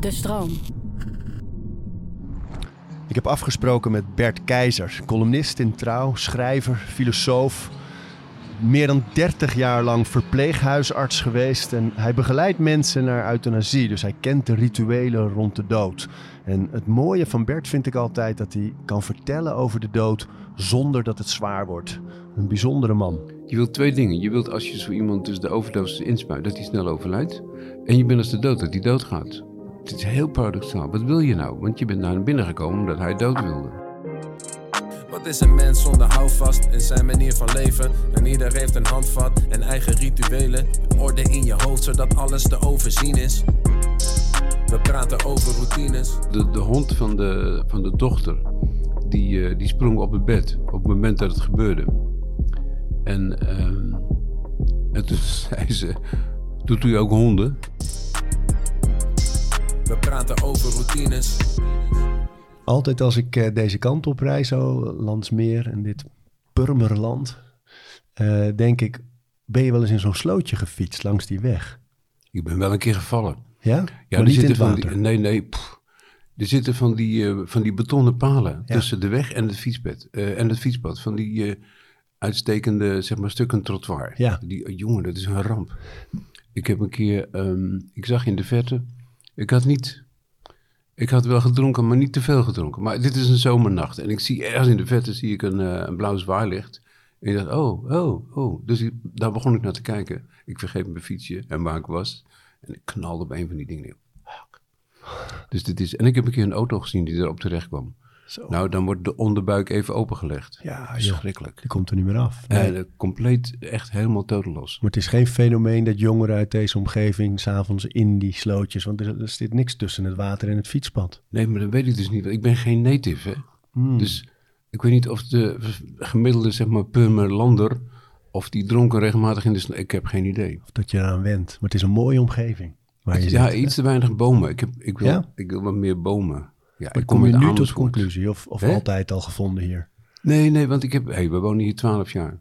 De stroom. Ik heb afgesproken met Bert Keizer, columnist in Trouw, schrijver, filosoof. Meer dan 30 jaar lang verpleeghuisarts geweest en hij begeleidt mensen naar euthanasie. Dus hij kent de rituelen rond de dood. En het mooie van Bert vind ik altijd dat hij kan vertellen over de dood zonder dat het zwaar wordt. Een bijzondere man. Je wilt twee dingen. Je wilt als je zo iemand dus de overdosis inspuit, dat hij snel overlijdt. En je bent als de dood, dat hij doodgaat. Het is heel paradoxaal. Wat wil je nou? Want je bent naar hem binnengekomen omdat hij dood wilde. Wat is een mens zonder houvast in zijn manier van leven? En ieder heeft een handvat en eigen rituelen. Orde in je hoofd zodat alles te overzien is. We praten over routines. De, de hond van de, van de dochter, die, eh, die sprong op het bed op het moment dat het gebeurde. En, ehm, en toen zei ze, doet u ook honden? We praten over routines. Altijd als ik eh, deze kant op rijd, zo Landsmeer en dit Purmerland, eh, denk ik, ben je wel eens in zo'n slootje gefietst langs die weg? Ik ben wel een keer gevallen. Ja? Ja, er zitten van die, nee, nee. pff. er zitten van die, eh, van die betonnen palen tussen de weg en het fietspad. en het fietspad. Van die uitstekende, zeg maar, stukken trottoir. Ja. Die, jongen, dat is een ramp. Ik heb een keer, ehm, ik zag in de verte, ik had niet, ik had wel gedronken, maar niet te veel gedronken. Maar dit is een zomernacht en ik zie ergens in de verte zie ik een, eh, een blauw zwaailicht. En ik dacht, oh, oh, oh. Dus ik- daar begon ik naar te kijken. Ik vergeet mijn fietsje en waar ik was. En ik knalde op een van die dingen. Dus dit is, en ik heb een keer een auto gezien die erop terecht kwam. Zo. Nou, dan wordt de onderbuik even opengelegd. Ja. Verschrikkelijk. Die komt er niet meer af. Nee. Eh, compleet, echt helemaal totelos. Maar het is geen fenomeen dat jongeren uit deze omgeving s'avonds in die slootjes, want er, er zit niks tussen het water en het fietspad. Nee, maar dat weet ik dus niet. Ik ben geen native, hè. Hmm. Dus ik weet niet of de gemiddelde, zeg maar, Purmerlander... of die dronken regelmatig in de... Ik heb geen idee. Of dat je eraan went. Maar het is een mooie omgeving waar je Ja, iets te weinig bomen. Ik, heb, ik, wil, Ja? ik wil wat meer bomen. Ja, ik kom je nu tot conclusie of, of Hè? altijd al gevonden hier? Nee, nee, want ik heb... Hey, we wonen hier twaalf jaar.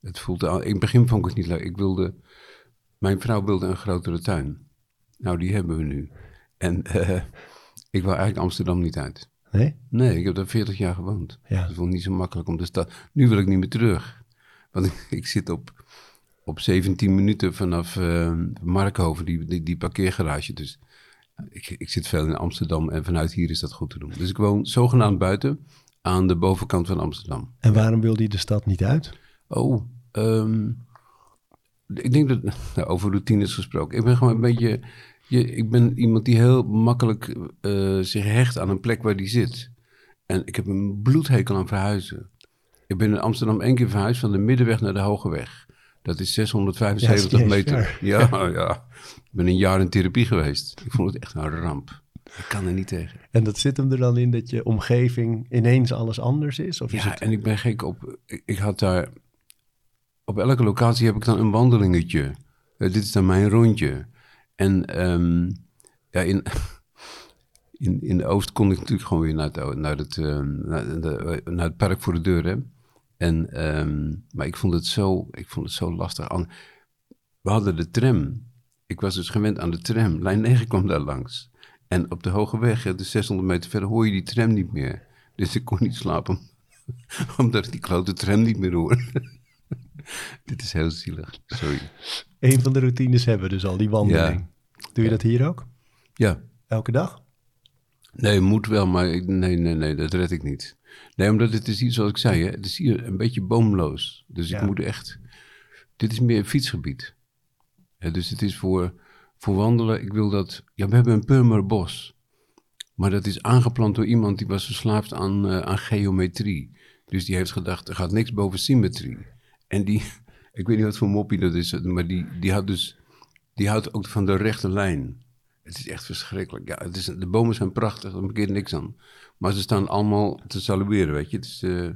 Het voelt al... In het begin vond ik het niet leuk. Ik wilde... Mijn vrouw wilde een grotere tuin. Nou, die hebben we nu. En eh, ik wil eigenlijk Amsterdam niet uit. Nee? Nee, ik heb daar 40 jaar gewoond. Ja. Ik vond niet zo makkelijk om de stad... Nu wil ik niet meer terug. Want ik, ik zit op, op 17 minuten vanaf eh, Markhoven, die, die, die parkeergarage. Dus ik, ik zit veel in Amsterdam en vanuit hier is dat goed te doen. Dus ik woon zogenaamd buiten aan de bovenkant van Amsterdam. En waarom wil hij de stad niet uit? Oh, ehm, ik denk dat, nou, over routines gesproken. Ik ben gewoon een beetje, je, ik ben iemand die heel makkelijk eh, zich hecht aan een plek waar die zit. En ik heb een bloedhekel aan verhuizen. Ik ben in Amsterdam één keer verhuisd van de Middenweg naar de Hogeweg. Dat is 675 Ja, is niet eens meter. Ja, ja. Ik ben een jaar in therapie geweest. Ik vond het echt een ramp. Ik kan er niet tegen. En dat zit hem er dan in dat je omgeving ineens alles anders is? Of is Ja, het... en ik ben gek op. Ik, had daar. Op elke locatie heb ik dan een wandelingetje. Eh, dit is dan mijn rondje. En ehm, ja, in, in, in de Oost kon ik natuurlijk gewoon weer naar het, naar het, ehm, naar, de- naar het park voor de deur. Hè? En, ehm, maar ik vond, het zo, ik vond het zo lastig. We hadden de tram. Ik was dus gewend aan de tram. Lijn 9 kwam daar langs. En op de Hoge Weg, dus 600 meter verder, hoor je die tram niet meer. Dus ik kon niet slapen, omdat ik die klote tram niet meer hoor. Dit is heel zielig, sorry. Een van de routines hebben we dus al, die wandeling. Ja. Doe je dat hier ook? Ja, Elke dag? nee, moet wel, maar ik, nee, nee, nee, dat red ik niet. Nee, omdat het is hier, zoals ik zei, hè, het is hier een beetje boomloos. Dus Ja. ik moet echt, dit is meer een fietsgebied. Ja, dus het is voor, voor wandelen, ik wil dat, ja, we hebben een Purmerbos. Maar dat is aangeplant door iemand die was verslaafd aan, eh, aan geometrie. Dus die heeft gedacht, er gaat niks boven symmetrie. En die, ik weet niet wat voor moppie dat is, maar die, die had dus, die houdt ook van de rechte lijn. Het is echt verschrikkelijk. Ja, het is, de bomen zijn prachtig, daar verkeert niks aan. Maar ze staan allemaal te salueren, weet je. Het is, eh,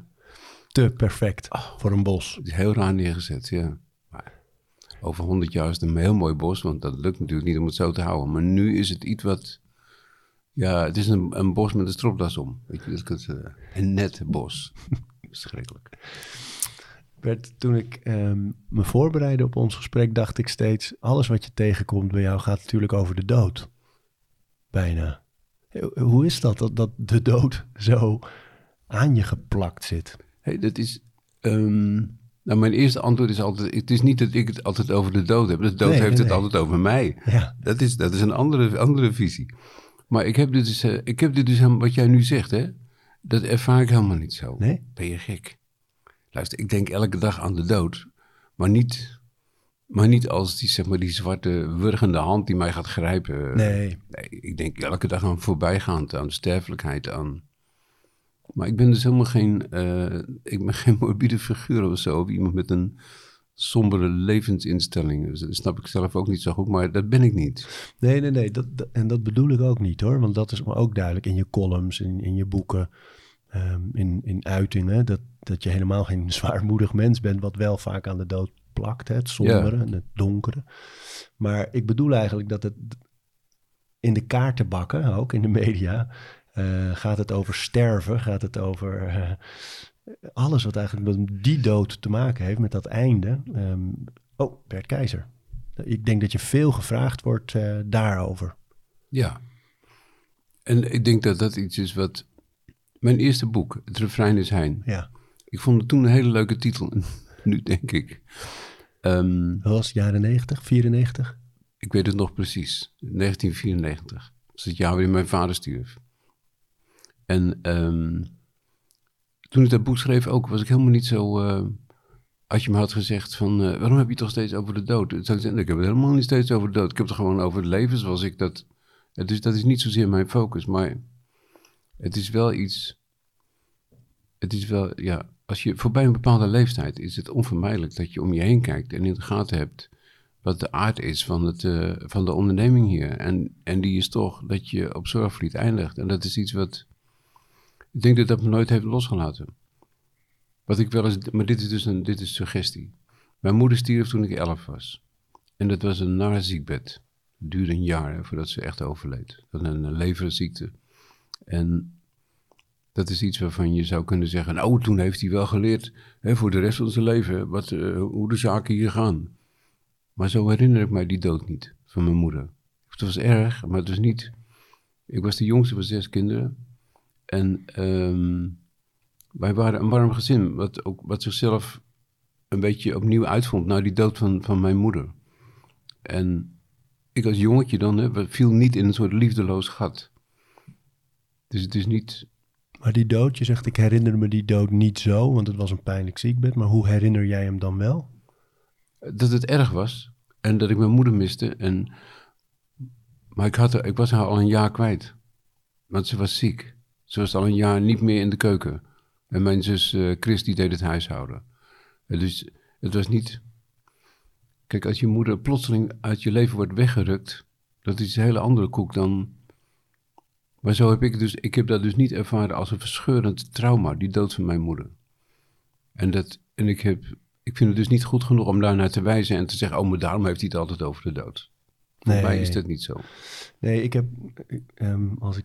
Te perfect Oh. voor een bos. het is heel raar neergezet, ja. Maar over honderd jaar is het een heel mooi bos, want dat lukt natuurlijk niet om het zo te houden. Maar nu is het iets wat... Ja, het is een, een bos met een stropdas om. Weet je, dat is, eh, een net bos. Verschrikkelijk. Bert, toen ik ehm, me voorbereidde op ons gesprek, dacht ik steeds: alles wat je tegenkomt bij jou gaat natuurlijk over de dood. Bijna. Hoe is dat, dat, dat de dood zo aan je geplakt zit? Hey, dat is. ehm, nou, mijn eerste antwoord is altijd: het is niet dat ik het altijd over de dood heb. De dood Nee, heeft nee, het nee. altijd over mij. Ja, Dat is, dat is een andere, andere visie. Maar ik heb dit dus, eh, ik heb dit dus wat jij nu zegt, hè? Dat ervaar ik helemaal niet zo. Nee? Ben je gek? Luister, ik denk elke dag aan de dood. Maar niet, maar niet als die, zeg maar, die zwarte, wurgende hand die mij gaat grijpen. nee. Nee, ik denk elke dag aan voorbijgaand, aan sterfelijkheid, aan... Maar ik ben dus helemaal geen, eh, ik ben geen morbide figuur of zo. Of iemand met een sombere levensinstelling. Dus Dat snap ik zelf ook niet zo goed, maar dat ben ik niet. Nee, nee, nee. Dat, dat- en dat bedoel ik ook niet hoor. Want dat is me ook duidelijk in je columns, in, in je boeken, ehm, in, in uitingen. Dat, dat je helemaal geen zwaarmoedig mens bent, wat wel vaak aan de dood plakt. Hè? Het sombere en het donkere. Maar ik bedoel eigenlijk dat het in de kaartenbakken, ook in de media, eh, gaat het over sterven, gaat het over eh, alles wat eigenlijk met die dood te maken heeft, met dat einde. Ehm, oh, Bert Keizer. Ik denk dat je veel gevraagd wordt eh, daarover. Ja. En ik denk dat dat iets is wat... Mijn eerste boek, Het refrein is Hein. Ja, Ik vond het toen een hele leuke titel. nu denk ik. Dat was jaren 90, 94. ik weet het nog precies. 1994. Dat is het jaar waarin mijn vader stierf. En ehm, toen ik dat boek schreef ook, was ik helemaal niet zo... eh, als je me had gezegd van, eh, waarom heb je het toch steeds over de dood? Zou ik zeggen, ik heb het helemaal niet steeds over de dood. Ik heb het gewoon over het leven zoals ik dat... Het is, dat is niet zozeer mijn focus, maar het is wel iets... Het is wel, ja, als je voorbij een bepaalde leeftijd is het onvermijdelijk dat je om je heen kijkt en in de gaten hebt wat de aard is van, het, eh, van de onderneming hier. En, en die is toch dat je op zorgvliet eindigt. En dat is iets wat, ik denk dat dat me nooit heeft losgelaten. Wat ik wel eens, maar dit is dus een dit is suggestie. Mijn moeder stierf toen ik elf was. En dat was een naar ziekbed. Het duurde een jaar voordat ze echt overleed. Dat een leverziekte. En dat is iets waarvan je zou kunnen zeggen... nou, toen heeft hij wel geleerd hè, voor de rest van zijn leven... Wat, eh, hoe de zaken hier gaan. Maar zo herinner ik mij die dood niet van mijn moeder. Het was erg, maar het was niet... Ik was de jongste van zes kinderen. En ehm, wij waren een warm gezin, wat, ook, wat zichzelf een beetje opnieuw uitvond na die dood van, van mijn moeder. En ik als jongetje dan, hè, viel niet in een soort liefdeloos gat. Dus het is niet... Maar die dood, je zegt ik herinner me die dood niet zo, want het was een pijnlijk ziekbed. Maar hoe herinner jij hem dan wel? dat het erg was en dat ik mijn moeder miste. En, maar ik, had, ik was haar al een jaar kwijt, want ze was ziek. Ze was al een jaar niet meer in de keuken. En mijn zus Chris die deed het huishouden. Dus het was niet... Kijk, als je moeder plotseling uit je leven wordt weggerukt, dat is een hele andere koek dan... Maar zo heb ik dus, ik heb dat dus niet ervaren als een verscheurend trauma, die dood van mijn moeder. En, dat, en ik, heb, ik vind het dus niet goed genoeg om daar naar te wijzen en te zeggen, oh, maar daarom heeft hij het altijd over de dood. Voor Nee. mij is dat niet zo. Nee, ik heb, ehm, als ik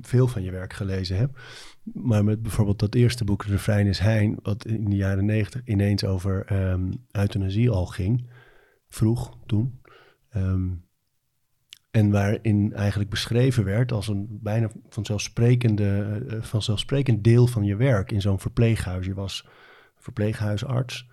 veel van je werk gelezen heb, maar met bijvoorbeeld dat eerste boek, De is Hein, wat in de jaren negentig ineens over ehm, euthanasie al ging, vroeg toen. Ehm, en waarin eigenlijk beschreven werd als een bijna vanzelfsprekende, eh, vanzelfsprekend deel van je werk in zo'n verpleeghuis. Je was verpleeghuisarts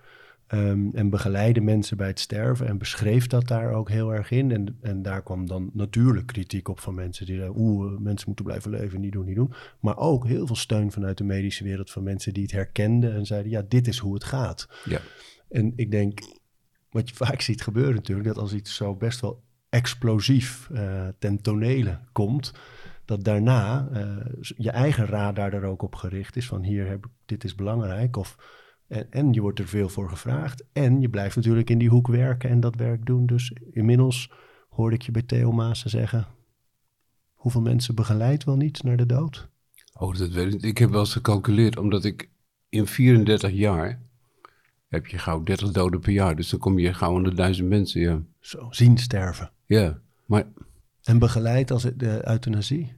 ehm, en begeleidde mensen bij het sterven en beschreef dat daar ook heel erg in. En, en daar kwam dan natuurlijk kritiek op van mensen die zeiden, oeh, eh, mensen moeten blijven leven, niet doen, niet doen. Maar ook heel veel steun vanuit de medische wereld van mensen die het herkenden en zeiden, ja, dit is hoe het gaat. Ja. En ik denk, wat je vaak ziet gebeuren natuurlijk, dat als iets zo best wel explosief eh, ten tonele komt, dat daarna eh, je eigen radar er ook op gericht is van hier heb ik, dit is belangrijk. Of, en, en je wordt er veel voor gevraagd. En je blijft natuurlijk in die hoek werken en dat werk doen. Dus inmiddels hoorde ik je bij Theo Maassen zeggen, hoeveel mensen begeleid wel niet naar de dood? Oh, dat weet ik. Ik heb wel eens gecalculeerd, omdat ik in 34 jaar heb je gauw 30 doden per jaar. Dus dan kom je gauw aan de duizend mensen, ja. Zo, zien sterven. Ja, maar En begeleid als de euthanasie?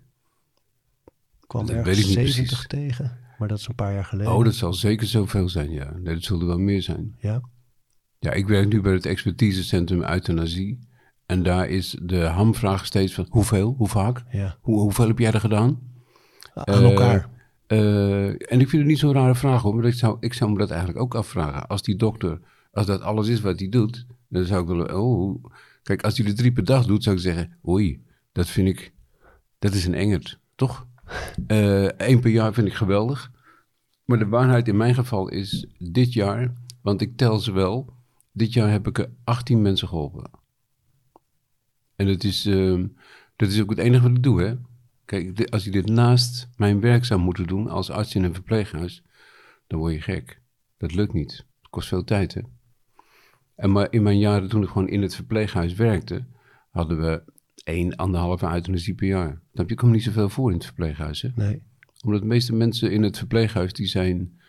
Kwam Dat weet ik niet 70 precies. tegen. Maar dat is een paar jaar geleden. Oh, dat zal zeker zoveel zijn, ja. Nee, dat zullen wel meer zijn. Ja? Ja, ik werk nu bij het expertisecentrum euthanasie. En daar is de hamvraag steeds van hoeveel, hoe vaak, Ja. hoe, hoeveel heb jij er gedaan? Aan Eh, elkaar. Eh, en ik vind het niet zo'n rare vraag hoor, maar ik zou, ik zou me dat eigenlijk ook afvragen. Als die dokter, als dat alles is wat hij dout, dan zou ik wel, oh, kijk, als er drie per dag doet, zou ik zeggen, oei, dat vind ik, dat is een engert, toch? Eén per jaar vind ik geweldig. Maar de waarheid in mijn geval is dit jaar, want ik tel ze wel, dit jaar heb ik er 18 mensen geholpen. En dat is, ehm, dat is ook het enige wat ik doe, hè. Kijk, als ik dit naast mijn werk zou moeten doen als arts in een verpleeghuis, dan word je gek. Dat lukt niet. Het kost veel tijd, hè. En maar in mijn jaren toen ik gewoon in het verpleeghuis werkte, hadden we één, anderhalve euthanasie per jaar. Dan heb je komt niet zoveel voor in het verpleeghuis, hè. Nee. Omdat de meeste mensen in het verpleeghuis, die zijn,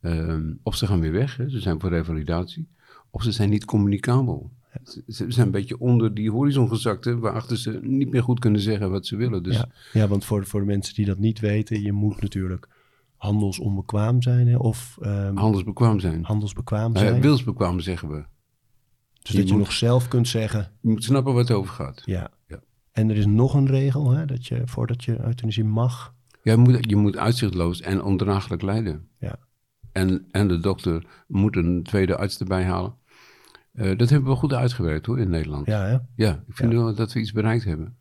ehm, of ze gaan weer weg, hè, ze zijn voor revalidatie, of ze zijn niet communicabel. Ze, ze zijn een beetje onder die horizon gezakt, hè, waarachter ze niet meer goed kunnen zeggen wat ze willen. Dus Ja, ja want voor, voor de mensen die dat niet weten, je moet natuurlijk handelsonbekwaam zijn hè, of ehm, handelsbekwaam zijn. handelsbekwaam Eh, zijn. wilsbekwaam zeggen we. Dus je dat je nog zelf kunt zeggen, Je moet snappen wat het over gaat. ja. Ja. En er is nog een regel, hè, dat je voordat je euthanasie mag. Ja, je, moet, je moet uitzichtloos en ondraaglijk lijden. Ja. En, en de dokter moet een tweede arts erbij halen. Eh, dat hebben we goed uitgewerkt hoor in Nederland. Ja, hè? Ja, ik vind Ja. wel dat we iets bereikt hebben.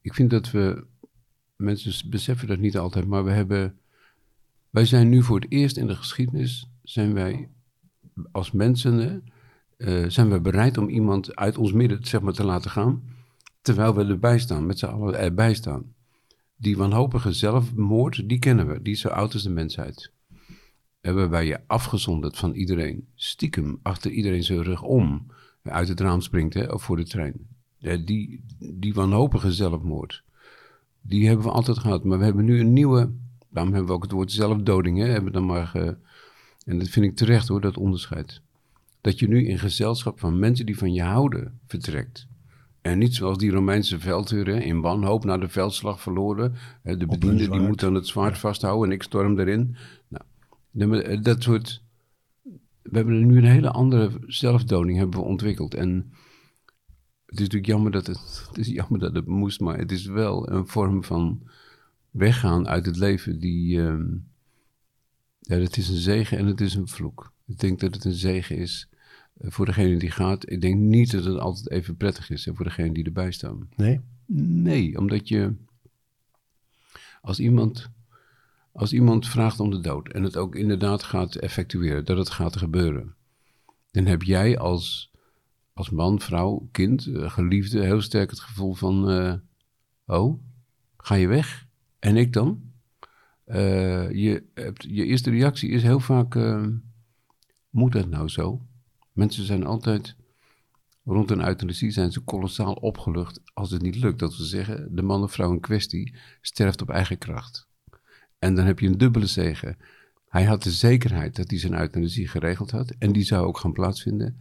Ik vind dat we, mensen beseffen dat niet altijd, maar we hebben, wij zijn nu voor het eerst in de geschiedenis, zijn wij als mensen, eh, zijn we bereid om iemand uit ons midden zeg maar, te laten gaan, terwijl we erbij staan, met z'n allen erbij staan. Die wanhopige zelfmoord, die kennen we, die is zo oud als de mensheid. En waarbij je afgezonderd van iedereen, stiekem achter iedereen zijn rug om, uit het raam springt hè, of voor de trein. Die, die wanhopige zelfmoord, die hebben we altijd gehad. Maar we hebben nu een nieuwe, daarom hebben we ook het woord zelfdoding, hè, hebben dan maar en dat vind ik terecht hoor, dat onderscheid. Dat je nu in gezelschap van mensen die van je houden vertrekt. En niet zoals die Romeinse veldheren in wanhoop na de veldslag verloren. Hè, De bediende die moet dan het zwaard vasthouden en ik storm erin. Nou, eh, dat soort... We hebben nu een hele andere zelfdoding hebben we ontwikkeld. En het is natuurlijk jammer dat het, het, is jammer dat het moest, maar het is wel een vorm van weggaan uit het leven die... ehm, ja, het is een zegen en het is een vloek. Ik denk dat het een zegen is eh, voor degene die gaat. Ik denk niet dat het altijd even prettig is hè, voor degene die erbij staan. Nee? Nee, omdat je als iemand, als iemand vraagt om de dood en het ook inderdaad gaat effectueren, dat het gaat gebeuren, dan heb jij als, als man, vrouw, kind, eh, geliefde heel sterk het gevoel van, eh, oh, ga je weg? En ik dan? Je, hebt, je eerste reactie is heel vaak, moet dat nou zo? Mensen zijn altijd Rond een euthanasie zijn ze kolossaal opgelucht als het niet lukt. Dat we zeggen, de man of vrouw in kwestie sterft op eigen kracht. En dan heb je een dubbele zegen. Hij had de zekerheid dat hij zijn euthanasie geregeld had. En die zou ook gaan plaatsvinden.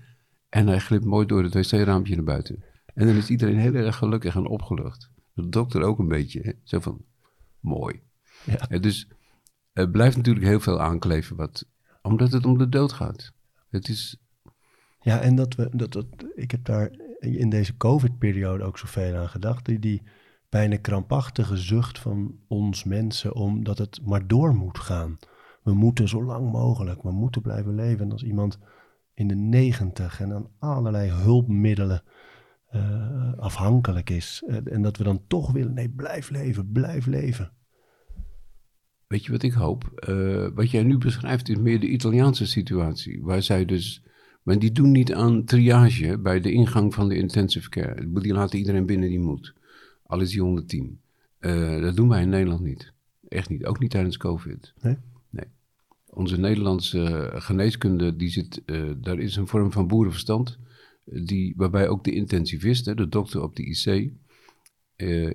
En hij glipt mooi door het wc-raampje naar buiten. En dan is iedereen heel erg gelukkig en opgelucht. De dokter ook een beetje. Hè? Zo van, mooi. Ja. Eh, dus er blijft natuurlijk heel veel aankleven. Wat, omdat het om de dood gaat. Het is Ja, en dat we, dat, dat, ik heb daar in deze COVID-periode ook zoveel aan gedacht. Die, die bijna krampachtige zucht van ons mensen, omdat het maar door moet gaan. We moeten zo lang mogelijk, we moeten blijven leven. En als iemand in de negentig en aan allerlei hulpmiddelen eh, afhankelijk is. eh, en dat we dan toch willen, nee, blijf leven, blijf leven. Weet je wat ik hoop? Eh, wat jij nu beschrijft is meer de Italiaanse situatie. Waar zij dus. Maar die doen niet aan triage bij de ingang van de intensive care. Die laten iedereen binnen die moet. Al is die 110. Eh, dat doen wij in Nederland niet. Echt niet. Ook niet tijdens COVID. Nee? Nee. Onze Nederlandse geneeskunde, die zit, eh, daar is een vorm van boerenverstand. Die, waarbij ook de intensivist, hè, de dokter op de IC,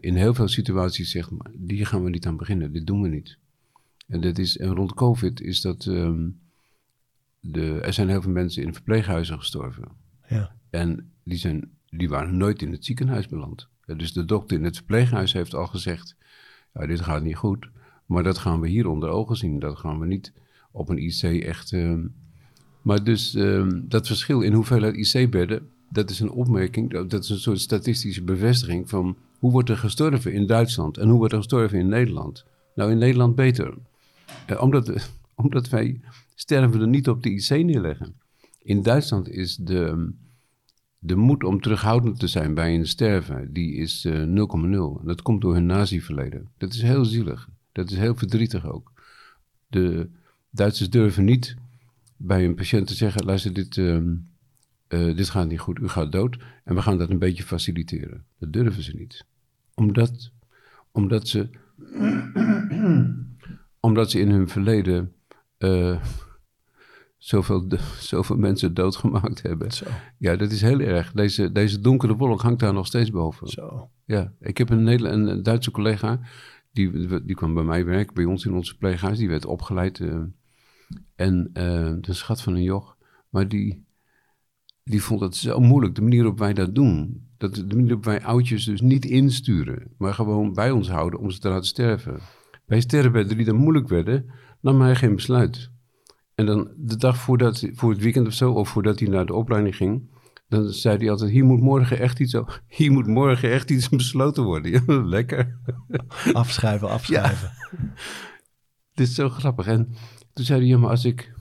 in heel veel situaties zegt: maar hier gaan we niet aan beginnen. Dit doen we niet. En, dat is, en rond COVID is dat. ehm, de, er zijn heel veel mensen in verpleeghuizen gestorven. Ja, En die, zijn, die waren nooit in het ziekenhuis beland. Ja, Dus de dokter in het verpleeghuis heeft al gezegd: ja, dit gaat niet goed. Maar dat gaan we hier onder ogen zien. Dat gaan we niet op een IC echt. ehm, maar dus ehm, dat verschil in hoeveelheid IC-bedden, dat is een opmerking, dat dat is een soort statistische bevestiging van hoe wordt er gestorven in Duitsland en hoe wordt er gestorven in Nederland. Nou, in Nederland beter. Eh, omdat, omdat wij sterven er niet op de IC neerleggen. In Duitsland is de, de moed om terughoudend te zijn bij een sterven, die is eh, 0,0. En dat komt door hun nazi-verleden. Dat is heel zielig. Dat is heel verdrietig ook. De Duitsers durven niet bij een patiënt te zeggen: luister, dit, ehm, eh, dit gaat niet goed, u gaat dood. En we gaan dat een beetje faciliteren. Dat durven ze niet. Omdat, omdat, ze, omdat ze in hun verleden eh, zoveel, zoveel mensen doodgemaakt hebben. Zo, Ja, dat is heel erg. Deze, deze donkere wolk hangt daar nog steeds boven. zo. Ja, ik heb een, een, Duitse collega, die, die kwam bij mij werken, bij ons in onze pleeghuis. Die werd opgeleid. eh, en eh, een schat van een joch. Maar die, die vond het zo moeilijk, de manier waarop wij dat doen. Dat, de manier waarop wij oudjes dus niet insturen, maar gewoon bij ons houden om ze te laten sterven. Bij sterrenbedden die dan moeilijk werden, nam hij geen besluit. En dan de dag voordat, voor het weekend of zo, of voordat hij naar de opleiding ging, dan zei hij altijd, hier moet morgen echt iets, hier moet morgen echt iets besloten worden. Ja, lekker. Afschuiven, afschuiven. Dit is zo grappig. En toen zei hij, ja, maar als ik,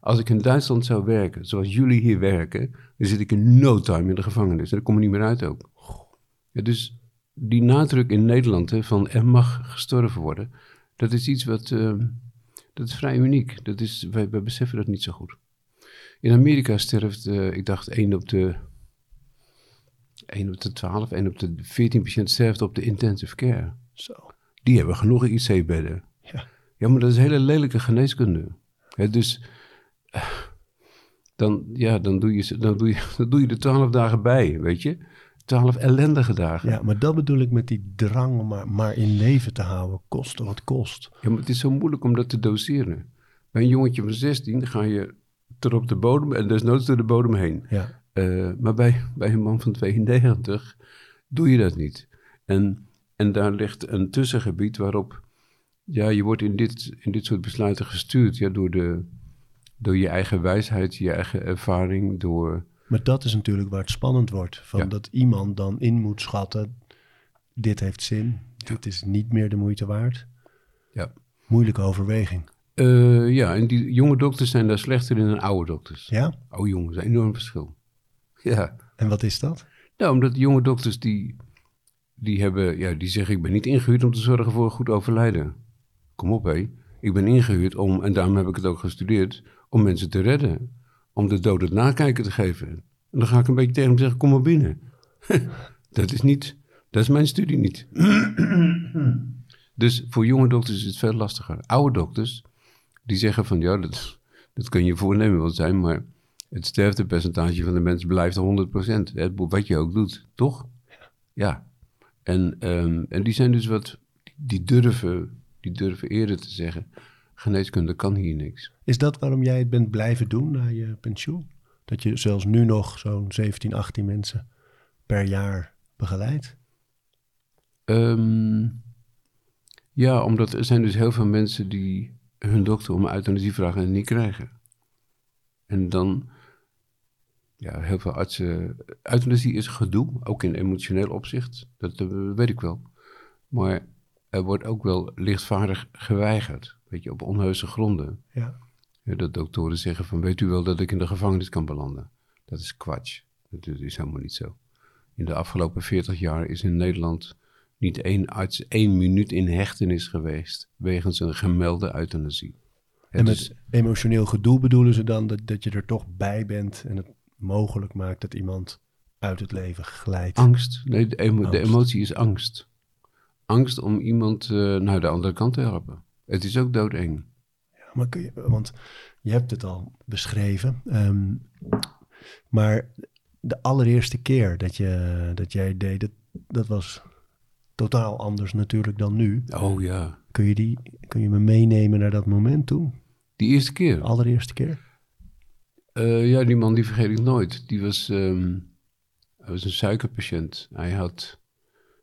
als ik in Duitsland zou werken, zoals jullie hier werken, dan zit ik in no time in de gevangenis. En dan kom ik niet meer uit ook. Ja, dus die nadruk in Nederland hè, van er mag gestorven worden, dat is iets wat, eh, dat is vrij uniek. Dat is, wij, wij beseffen dat niet zo goed. In Amerika sterft, eh, ik dacht, 1 op de 1 op de 12, 1 op de 14 patiënten sterft op de intensive care. Zo. Die hebben genoeg IC-bedden. Ja. Ja, maar dat is hele lelijke geneeskunde. Hè, dus eh, dan, ja, dan, doe je, dan, doe je, dan doe je er twaalf dagen bij, weet je. Twaalf ellendige dagen. Ja, maar dat bedoel ik met die drang om maar, maar in leven te houden, koste wat kost. Ja, maar het is zo moeilijk om dat te doseren. Bij een jongetje van 16 ga je ter op de bodem en desnoods door de bodem heen. Ja, Eh, maar bij, bij een man van 92 doe je dat niet. En, en daar ligt een tussengebied waarop ja, je wordt in dit, in dit soort besluiten gestuurd ja, door, de, door je eigen wijsheid, je eigen ervaring, door... maar dat is natuurlijk waar het spannend wordt. Van Ja. dat iemand dan in moet schatten, dit heeft zin, dit is niet meer de moeite waard. Ja. Moeilijke overweging. Eh, ja, en die jonge dokters zijn daar slechter in dan oude dokters. Ja, Oude jongens, een enorm verschil. Ja. en wat is dat? Nou, omdat jonge dokters die, die hebben, ja, die zeggen ik ben niet ingehuurd om te zorgen voor een goed overlijden. Kom op hé. Ik ben ingehuurd om, en daarom heb ik het ook gestudeerd, om mensen te redden. Om de dood het nakijken te geven. En dan ga ik een beetje tegen hem zeggen, kom maar binnen. dat is niet, dat is mijn studie niet. dus voor jonge dokters is het veel lastiger. Oude dokters, die zeggen van, ja, dat, dat kun je voornemen wel zijn, maar het sterftepercentage van de mens blijft 100%. Hè, wat je ook doet, toch? Ja. En, ehm, en die zijn dus wat, die durven, die durven eerder te zeggen, geneeskunde kan hier niks. Is dat waarom jij het bent blijven doen na je pensioen? Dat je zelfs nu nog zo'n 17, 18 mensen per jaar begeleidt? Ehm, ja, omdat er zijn dus heel veel mensen die hun dokter om euthanasie vragen en niet krijgen. En dan, ja, heel veel artsen. Euthanasie is gedoe, ook in emotioneel opzicht. Dat eh, weet ik wel. Maar er wordt ook wel lichtvaardig geweigerd. Weet je, op onheuse gronden. Ja. Ja, dat doktoren zeggen van, weet u wel dat ik in de gevangenis kan belanden? Dat is kwatsch. Dat is- is helemaal niet zo. In de afgelopen 40 jaar is in Nederland niet één arts één minuut in hechtenis geweest wegens een gemelde euthanasie. Ja, En met dus- emotioneel gedoe bedoelen ze dan dat, dat je er toch bij bent en het mogelijk maakt dat iemand uit het leven glijdt. Angst. Nee, de, emo- de Angst. emotie is angst. Angst om iemand eh, naar de andere kant te helpen. Het is ook doodeng. Ja, maar kun je, want je hebt het al beschreven. ehm, maar de allereerste keer dat, je, dat jij deed, dat, dat was totaal anders natuurlijk dan nu. Oh ja. Kun je, die, kun je me meenemen naar dat moment toen? Die eerste keer. De allereerste keer? Eh, ja, die man die vergeet ik nooit. Die was, ehm, hij was een suikerpatiënt. Hij had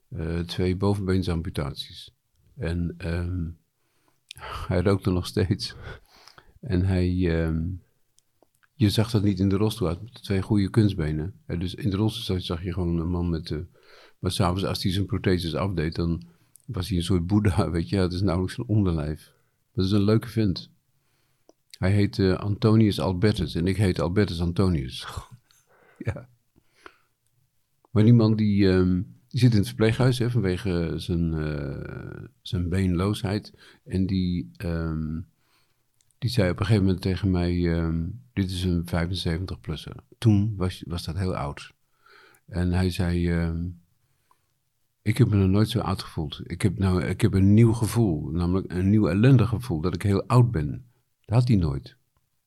eh, twee bovenbeensamputaties. En ehm, hij rookte nog steeds. En hij, ehm, je zag dat niet in de rolstoel uit, met twee goede kunstbenen. En dus in de rolstoel zag je gewoon een man met... Uh, maar s'avonds als hij zijn protheses afdeed, dan was hij een soort boeddha, weet je. Het is nauwelijks een onderlijf. Dat is een leuke vent. Hij heet uh, Antonius Albertus en ik heet Albertus Antonius. ja. Maar die man die, um, die zit in het verpleeghuis vanwege zijn, uh, zijn beenloosheid. En die, um, die zei op een gegeven moment tegen mij: um, Dit is een 75-plusser. Toen was, was dat heel oud. En hij zei: Ik heb me nog nooit zo oud gevoeld. Ik heb, nou, ik heb een nieuw gevoel, namelijk een nieuw ellendig gevoel, dat ik heel oud ben. Dat had hij nooit.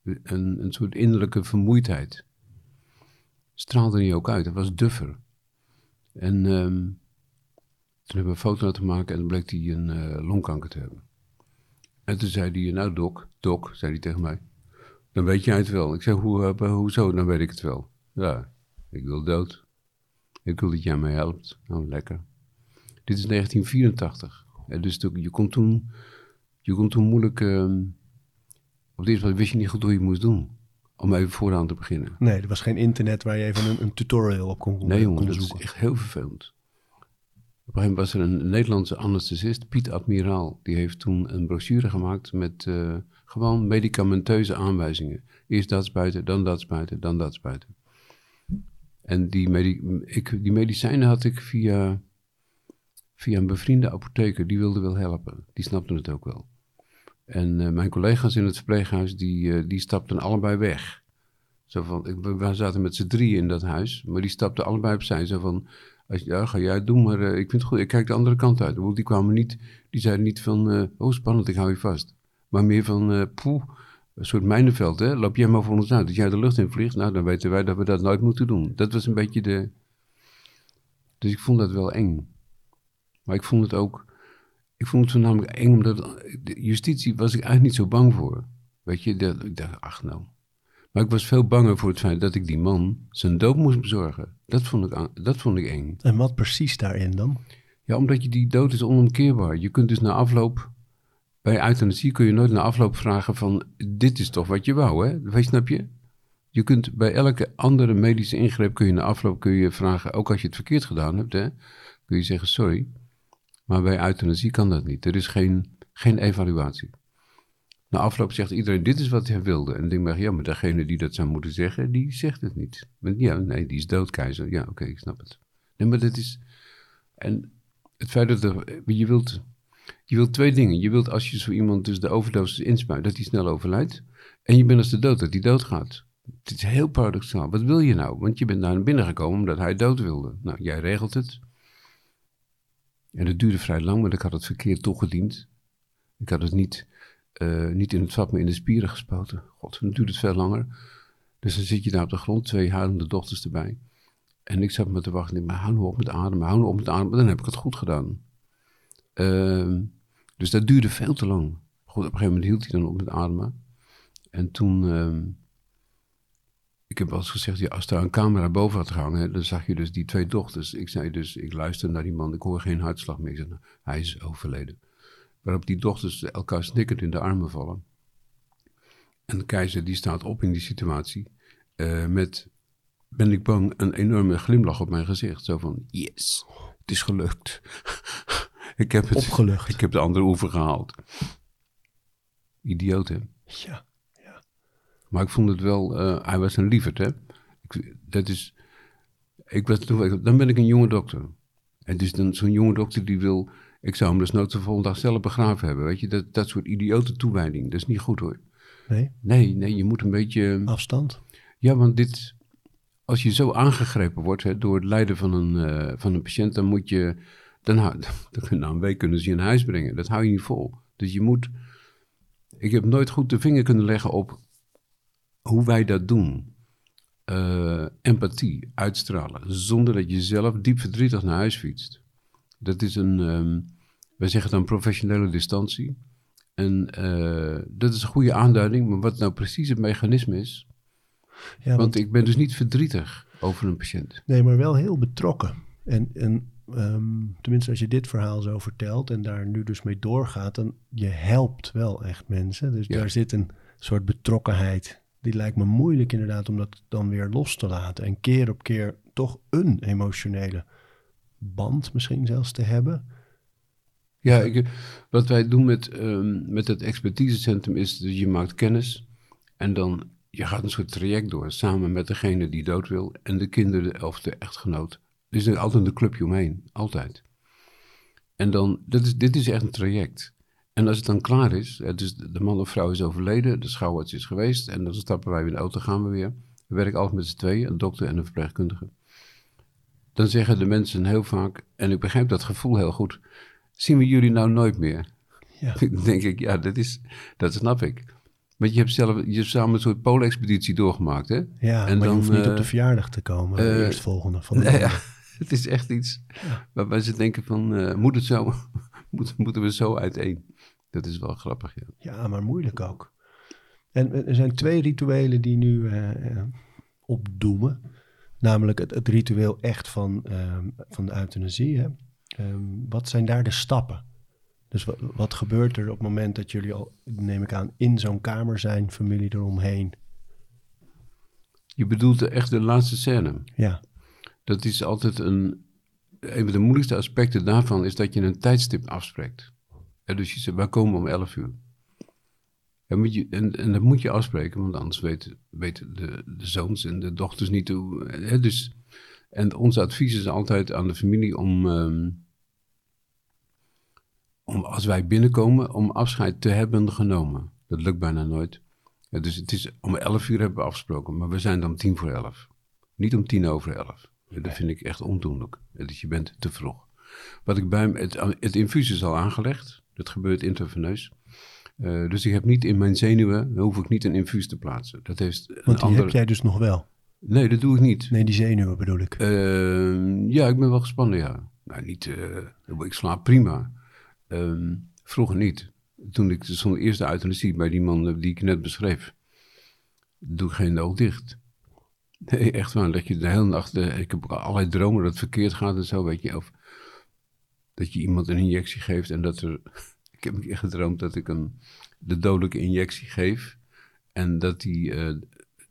Een, een soort innerlijke vermoeidheid. Straalde hij ook uit. Hij was duffer. En um, toen hebben we een foto laten maken en dan bleek hij een uh, longkanker te hebben. En toen zei hij, nou dok, dok, zei hij tegen mij. Dan weet jij het wel. Ik zei, Hoe, uh, hoezo? Dan weet ik het wel. Ja, ik wil dood. Ik wil dat jij mij helpt. Nou, lekker. Dit is 1984. En dus je kon toen, je kon toen moeilijk... Uh, op dit moment wist je niet goed hoe je moest doen. Om even vooraan te beginnen. Nee, er was geen internet waar je even een, een tutorial op kon, nee, jongen, kon dat is echt heel vervelend. Op een gegeven moment was er een Nederlandse anesthesist, Piet Admiraal. Die heeft toen een brochure gemaakt met uh, gewoon medicamenteuze aanwijzingen. Eerst dat spuiten, dan dat spuiten, dan dat spuiten. En die, medi ik, die medicijnen had ik via, via een bevriende apotheker. Die wilde wel helpen. Die snapte het ook wel. En uh, mijn collega's in het verpleeghuis, die, uh, die stapten allebei weg. Zo van, ik, we zaten met z'n drieën in dat huis, maar die stapten allebei opzij. Zo van, als, ja, ga jij doen, maar uh, ik vind het goed. Ik kijk de andere kant uit. Die kwamen niet, die zeiden niet van, oh spannend, ik hou je vast. Maar meer van, poeh, een soort mijnenveld, hè. Loop jij maar voor ons uit. Dat jij de lucht in vliegt, nou, dan weten wij dat we dat nooit moeten doen. Dat was een beetje de... Dus ik vond dat wel eng. Maar ik vond het ook ik vond het voornamelijk eng, omdat de justitie was ik eigenlijk niet zo bang voor. Weet je, dat, ik dacht, ach nou. Maar ik was veel banger voor het feit dat ik die man zijn dood moest bezorgen. Dat vond ik, dat vond ik eng. En wat precies daarin dan? Ja, omdat je die dood is onomkeerbaar. Je kunt dus na afloop, bij euthanasie kun je nooit na afloop vragen van, dit is toch wat je wou, hè? Weet, snap je? Je kunt bij elke andere medische ingreep kun je na afloop kun je vragen, ook als je het verkeerd gedaan hebt, hè, kun je zeggen sorry. Maar bij euthanasie kan dat niet. Er is geen, geen evaluatie. Na afloop zegt iedereen, dit is wat hij wilde. En dan denk ik, ja, maar degene die dat zou moeten zeggen, die zegt het niet. Ja, nee, die is doodkeizer. Ja, oké, ik snap het. Nee, maar dat is... En het feit dat er, je wilt... Je wilt twee dingen. Je wilt als je zo iemand dus de overdosis inspuit, dat hij snel overlijdt. En je bent als de dood, dat hij doodgaat. Het is heel paradoxaal. Wat wil je nou? Want je bent naar binnen gekomen omdat hij dood wilde. Nou, jij regelt het. En het duurde vrij lang, maar ik had het verkeerd toegediend. Ik had het niet, uh, niet in het vat, maar in de spieren gespoten. God, dan duurt het veel langer. Dus dan zit je daar op de grond, twee huilende dochters erbij. En ik zat me te wachten, maar hou nou op met ademen, hou nou op met ademen. Dan heb ik het goed gedaan. Uh, dus dat duurde veel te lang. Goed, op een gegeven moment hield hij dan op met ademen. En toen, uh, ik heb wel eens gezegd, ja, als daar een camera boven had gehangen, dan zag je dus die twee dochters. Ik zei dus, ik luister naar die man, ik hoor geen hartslag meer. Ik zei, nou, hij is overleden. Waarop die dochters elkaar snikkend in de armen vallen. En de keizer die staat op in die situatie uh, met, ben ik bang, een enorme glimlach op mijn gezicht. Zo van, yes, het is gelukt. ik heb het, Opgelucht. Ik heb de andere oever gehaald. Idioot, hè? Ja. Maar ik vond het wel, uh, hij was een lieverd, hè. Ik, dat is, ik was, dan ben ik een jonge dokter. En dus dan zo'n jonge dokter die wil, ik zou hem dus nooit de volgende dag zelf begraven hebben, weet je. Dat, dat soort idiote toewijding, dat is niet goed hoor. Nee? Nee, nee, je moet een beetje... Afstand? Ja, want dit, als je zo aangegrepen wordt hè, door het lijden van een, uh, van een patiënt, dan moet je, dan, dan, na een week kunnen ze je in huis brengen. Dat hou je niet vol. Dus je moet, ik heb nooit goed de vinger kunnen leggen op hoe wij dat doen. Uh, empathie uitstralen, zonder dat je zelf diep verdrietig naar huis fietst. Dat is een, um, wij zeggen dan professionele distantie. En uh, dat is een goede aanduiding, maar wat nou precies het mechanisme is. Ja, want, want, ik ben dus niet verdrietig over een patiënt. Nee, maar wel heel betrokken. En, en ehm, tenminste als je dit verhaal zo vertelt en daar nu dus mee doorgaat, dan je helpt wel echt mensen. Dus Ja. daar zit een soort betrokkenheid. Die lijkt me moeilijk inderdaad om dat dan weer los te laten. En keer op keer toch een emotionele band misschien zelfs te hebben. Ja, wat wij doen met, ehm, met het expertisecentrum is dat je maakt kennis en dan je gaat een soort traject door samen met degene die dood wil en de kinderen of de echtgenoot. Er is altijd een clubje omheen, altijd. En dan, is, dit is echt een traject. En als het dan klaar is, dus de man of vrouw is overleden, de schouwarts is geweest en dan stappen wij weer in de auto, gaan we weer. We werken altijd met z'n tweeën, een dokter en een verpleegkundige. Dan zeggen de mensen heel vaak, en ik begrijp dat gevoel heel goed, zien we jullie nou nooit meer? Ja. Dan denk ik, ja, dat, is, dat snap ik. Want je hebt zelf je hebt samen een soort poolexpeditie doorgemaakt, hè? Ja, En maar dan, je hoeft niet op eh, de verjaardag te komen. eh, de eerstvolgende van de ja, het is echt iets waarbij ze denken van, eh, moet het zo, moet, moeten we zo uiteen? Dat is wel grappig, ja. Ja, maar moeilijk ook. En er zijn twee rituelen die nu eh, eh, opdoemen. Namelijk het, het ritueel echt van, ehm, van de euthanasie. Hè? Ehm, wat zijn daar de stappen? Dus wat, wat gebeurt er op het moment dat jullie al, neem ik aan, in zo'n kamer zijn, familie eromheen? Je bedoelt echt de laatste scène. Ja, Dat is altijd een, een van de moeilijkste aspecten daarvan is dat je een tijdstip afspreekt. Dus je zegt, wij komen om 11 uur. En, moet je, en, dat moet je afspreken, want anders weten, weten de, de zoons en de dochters niet hoe. Hè, dus, en ons advies is altijd aan de familie om, ehm, om als wij binnenkomen, om afscheid te hebben genomen. Dat lukt bijna nooit. Dus het is, om 11 uur hebben we afgesproken, maar we zijn dan tien voor 11. Niet om tien over elf. Dat vind ik echt ondoenlijk. Dus je bent te vroeg. Wat ik bij het, het infuus is al aangelegd. Dat gebeurt intraveneus. Eh, dus ik heb niet in mijn zenuwen, hoef ik niet een infuus te plaatsen. Dat heeft een want die heb jij dus nog wel. Nee, dat doe ik niet. Nee, die zenuwen bedoel ik. Ehm, ja, ik ben wel gespannen, ja. Nou, niet, eh, ik slaap prima. Ehm, vroeger niet. Toen ik zo'n eerste euthanasie bij die man die ik net beschreef, doe ik geen oog dicht. Nee, echt waar. Leg je de hele nacht. eh, ik heb allerlei dromen dat het verkeerd gaat en zo, weet je. Of dat je iemand een injectie geeft en dat er. Ik heb echt gedroomd dat ik een, de dodelijke injectie geef. En dat die. eh,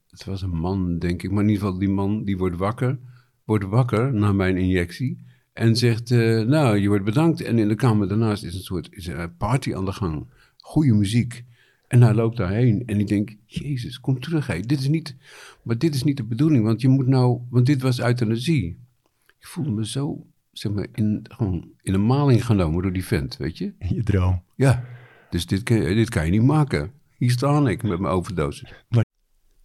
het was een man, denk ik. Maar in ieder geval, die man die wordt wakker. Wordt wakker na mijn injectie. En zegt: eh, Nou, je wordt bedankt. En in de kamer daarnaast is een soort is een party aan de gang. Goede muziek. En hij loopt daarheen en ik denk, Jezus, kom terug. Hé. Dit is niet, maar dit is niet de bedoeling, want je moet nou, want dit was euthanasie. Ik voelde me zo, zeg maar, in, gewoon in een maling genomen door die vent, weet je. In je droom. Ja, dus dit kan, je- dit kan je niet maken. Hier sta ik met mijn overdosis.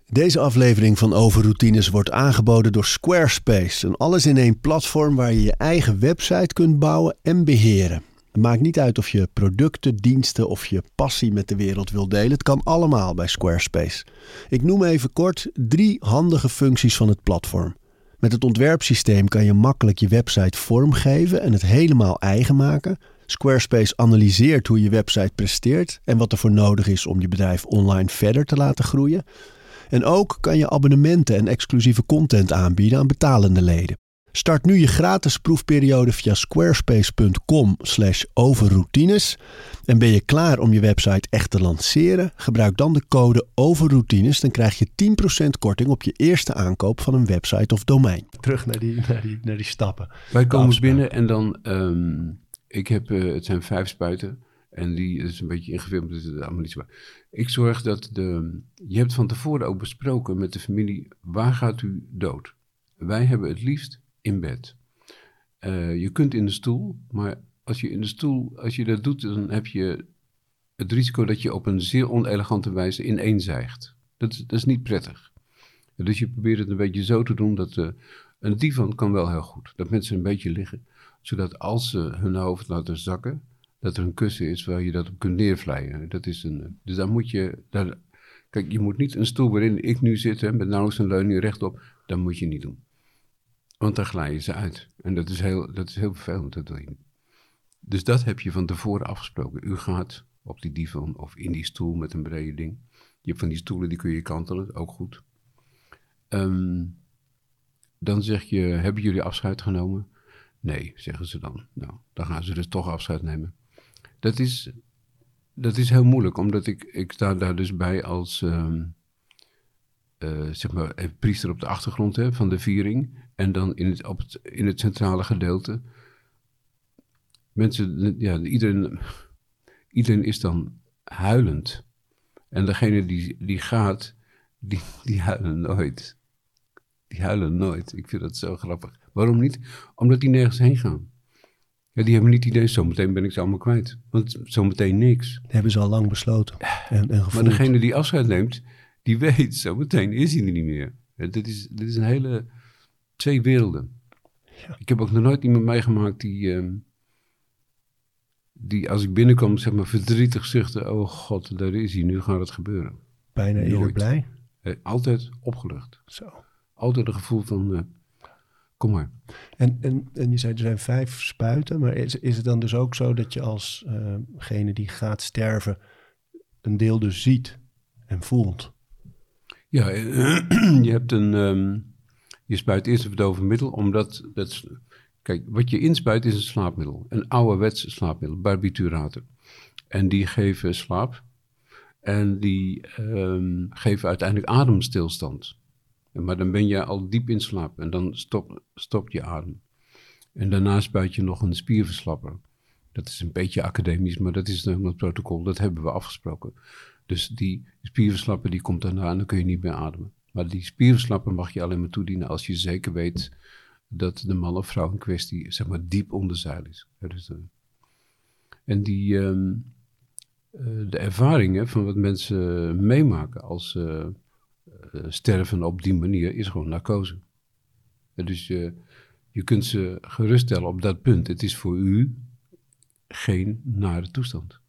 Deze aflevering van Overroutines wordt aangeboden door Squarespace. Een alles-in-één platform waar je je eigen website kunt bouwen en beheren. Het maakt niet uit of je producten, diensten of je passie met de wereld wil delen. Het kan allemaal bij Squarespace. Ik noem even kort drie handige functies van het platform. Met het ontwerpsysteem kan je makkelijk je website vormgeven en het helemaal eigen maken. Squarespace analyseert hoe je website presteert en wat er voor nodig is om je bedrijf online verder te laten groeien. En ook kan je abonnementen en exclusieve content aanbieden aan betalende leden. Start nu je gratis proefperiode via squarespace.com slash overroutines. En ben je klaar om je website echt te lanceren? Gebruik dan de code overroutines. Dan krijg je 10% korting op je eerste aankoop van een website of domein. Terug naar die, naar die, naar die stappen. Wij komen afspraak. binnen en dan, ehm, ik heb, eh, het zijn vijf spuiten. En die is een beetje ingefilmd, dus het is allemaal niet zo. Ik zorg dat de, je hebt van tevoren ook besproken met de familie, waar gaat u dood? Wij hebben het liefst in bed. Eh, je kunt in de stoel, maar als je in de stoel, als je dat doet, dan heb je het risico dat je op een zeer onelegante wijze ineenzijgt. Dat, is- dat is niet prettig. Dus je probeert het een beetje zo te doen dat eh, een divan kan wel heel goed. Dat mensen een beetje liggen, zodat als ze hun hoofd laten zakken, dat er een kussen is waar je dat op kunt neervlijen. Dat is een, dus daar moet je, daar, kijk, je moet niet een stoel waarin ik nu zit, hè, met nauwelijks een leuning rechtop, dat moet je niet doen. Want dan glijden ze uit. En dat is heel, dat is heel vervelend, je niet. Dus dat heb je van tevoren afgesproken. U gaat op die divan of in die stoel met een brede ding. Je hebt van die stoelen, die kun je kantelen, ook goed. Ehm, dan zeg je, hebben jullie afscheid genomen? Nee, zeggen ze dan. Nou, dan gaan ze dus toch afscheid nemen. Dat is, dat is heel moeilijk, omdat ik, ik sta daar dus bij als ehm, eh, zeg maar, priester op de achtergrond hè, van de viering. En dan in het, op het, in het centrale gedeelte. Mensen, ja, iedereen, iedereen is dan huilend. En degene die, die gaat, die, die huilen nooit. Die huilen nooit. Ik vind dat zo grappig. Waarom niet? Omdat die nergens heen gaan. Ja, die hebben niet het idee, zometeen ben ik ze allemaal kwijt. Want zometeen niks. Dat hebben ze al lang besloten en, en Maar degene die afscheid neemt, die weet, zometeen is hij er niet meer. dit, is, dit is een hele, twee werelden. Ja. Ik heb ook nog nooit iemand meegemaakt die, ehm, die als ik binnenkom, zeg maar verdrietig zuchtte, oh god, daar is hij, nu gaat het gebeuren. Bijna eerder blij? Eh, altijd opgelucht. Zo. Altijd een gevoel van, uh, kom maar. En, en, en je zei er zijn vijf spuiten, maar is, is het dan dus ook zo dat je alsgene uh die gaat sterven een deel dus ziet en voelt? Ja, je hebt een. Um, je spuit eerst een verdovend middel, omdat. Dat, kijk, wat je inspuit is een slaapmiddel. Een ouderwets slaapmiddel, barbituraten. En die geven slaap. En die um, geven uiteindelijk ademstilstand. Maar dan ben je al diep in slaap en dan stop, stopt je adem. En daarna spuit je nog een spierverslapper. Dat is een beetje academisch, maar dat is helemaal het protocol. Dat hebben we afgesproken. Dus die spierverslapper die komt daarna en dan kun je niet meer ademen. Maar die spierverslapper mag je alleen maar toedienen als je zeker weet dat de man of vrouw in kwestie zeg maar diep onder zeil is. Dus, uh, en die, uh, de ervaringen van wat mensen meemaken als uh, sterven op die manier is gewoon narcose. dus je, je kunt ze geruststellen op dat punt. Het is voor u geen nare toestand.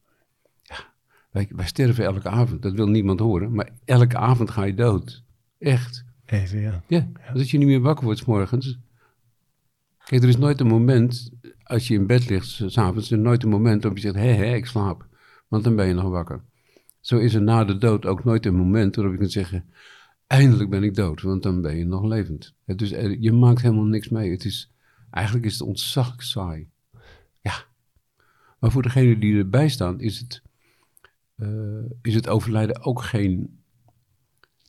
Wij, wij sterven elke avond, dat wil niemand horen, maar elke avond ga je dood. Echt. Even, ja. Ja, als je niet meer wakker wordt s morgens. Kijk, er is nooit een moment, als je in bed ligt s'avonds, er is nooit een moment waarop je zegt, hé, hé, ik slaap. Want dan ben je nog wakker. Zo is er na de dood ook nooit een moment waarop je kunt zeggen, eindelijk ben ik dood, want dan ben je nog levend. Dus je maakt helemaal niks mee. Het is, eigenlijk is het ontzaglijk saai. Ja. Maar voor degene die erbij staan, is het uh, is het overlijden ook geen.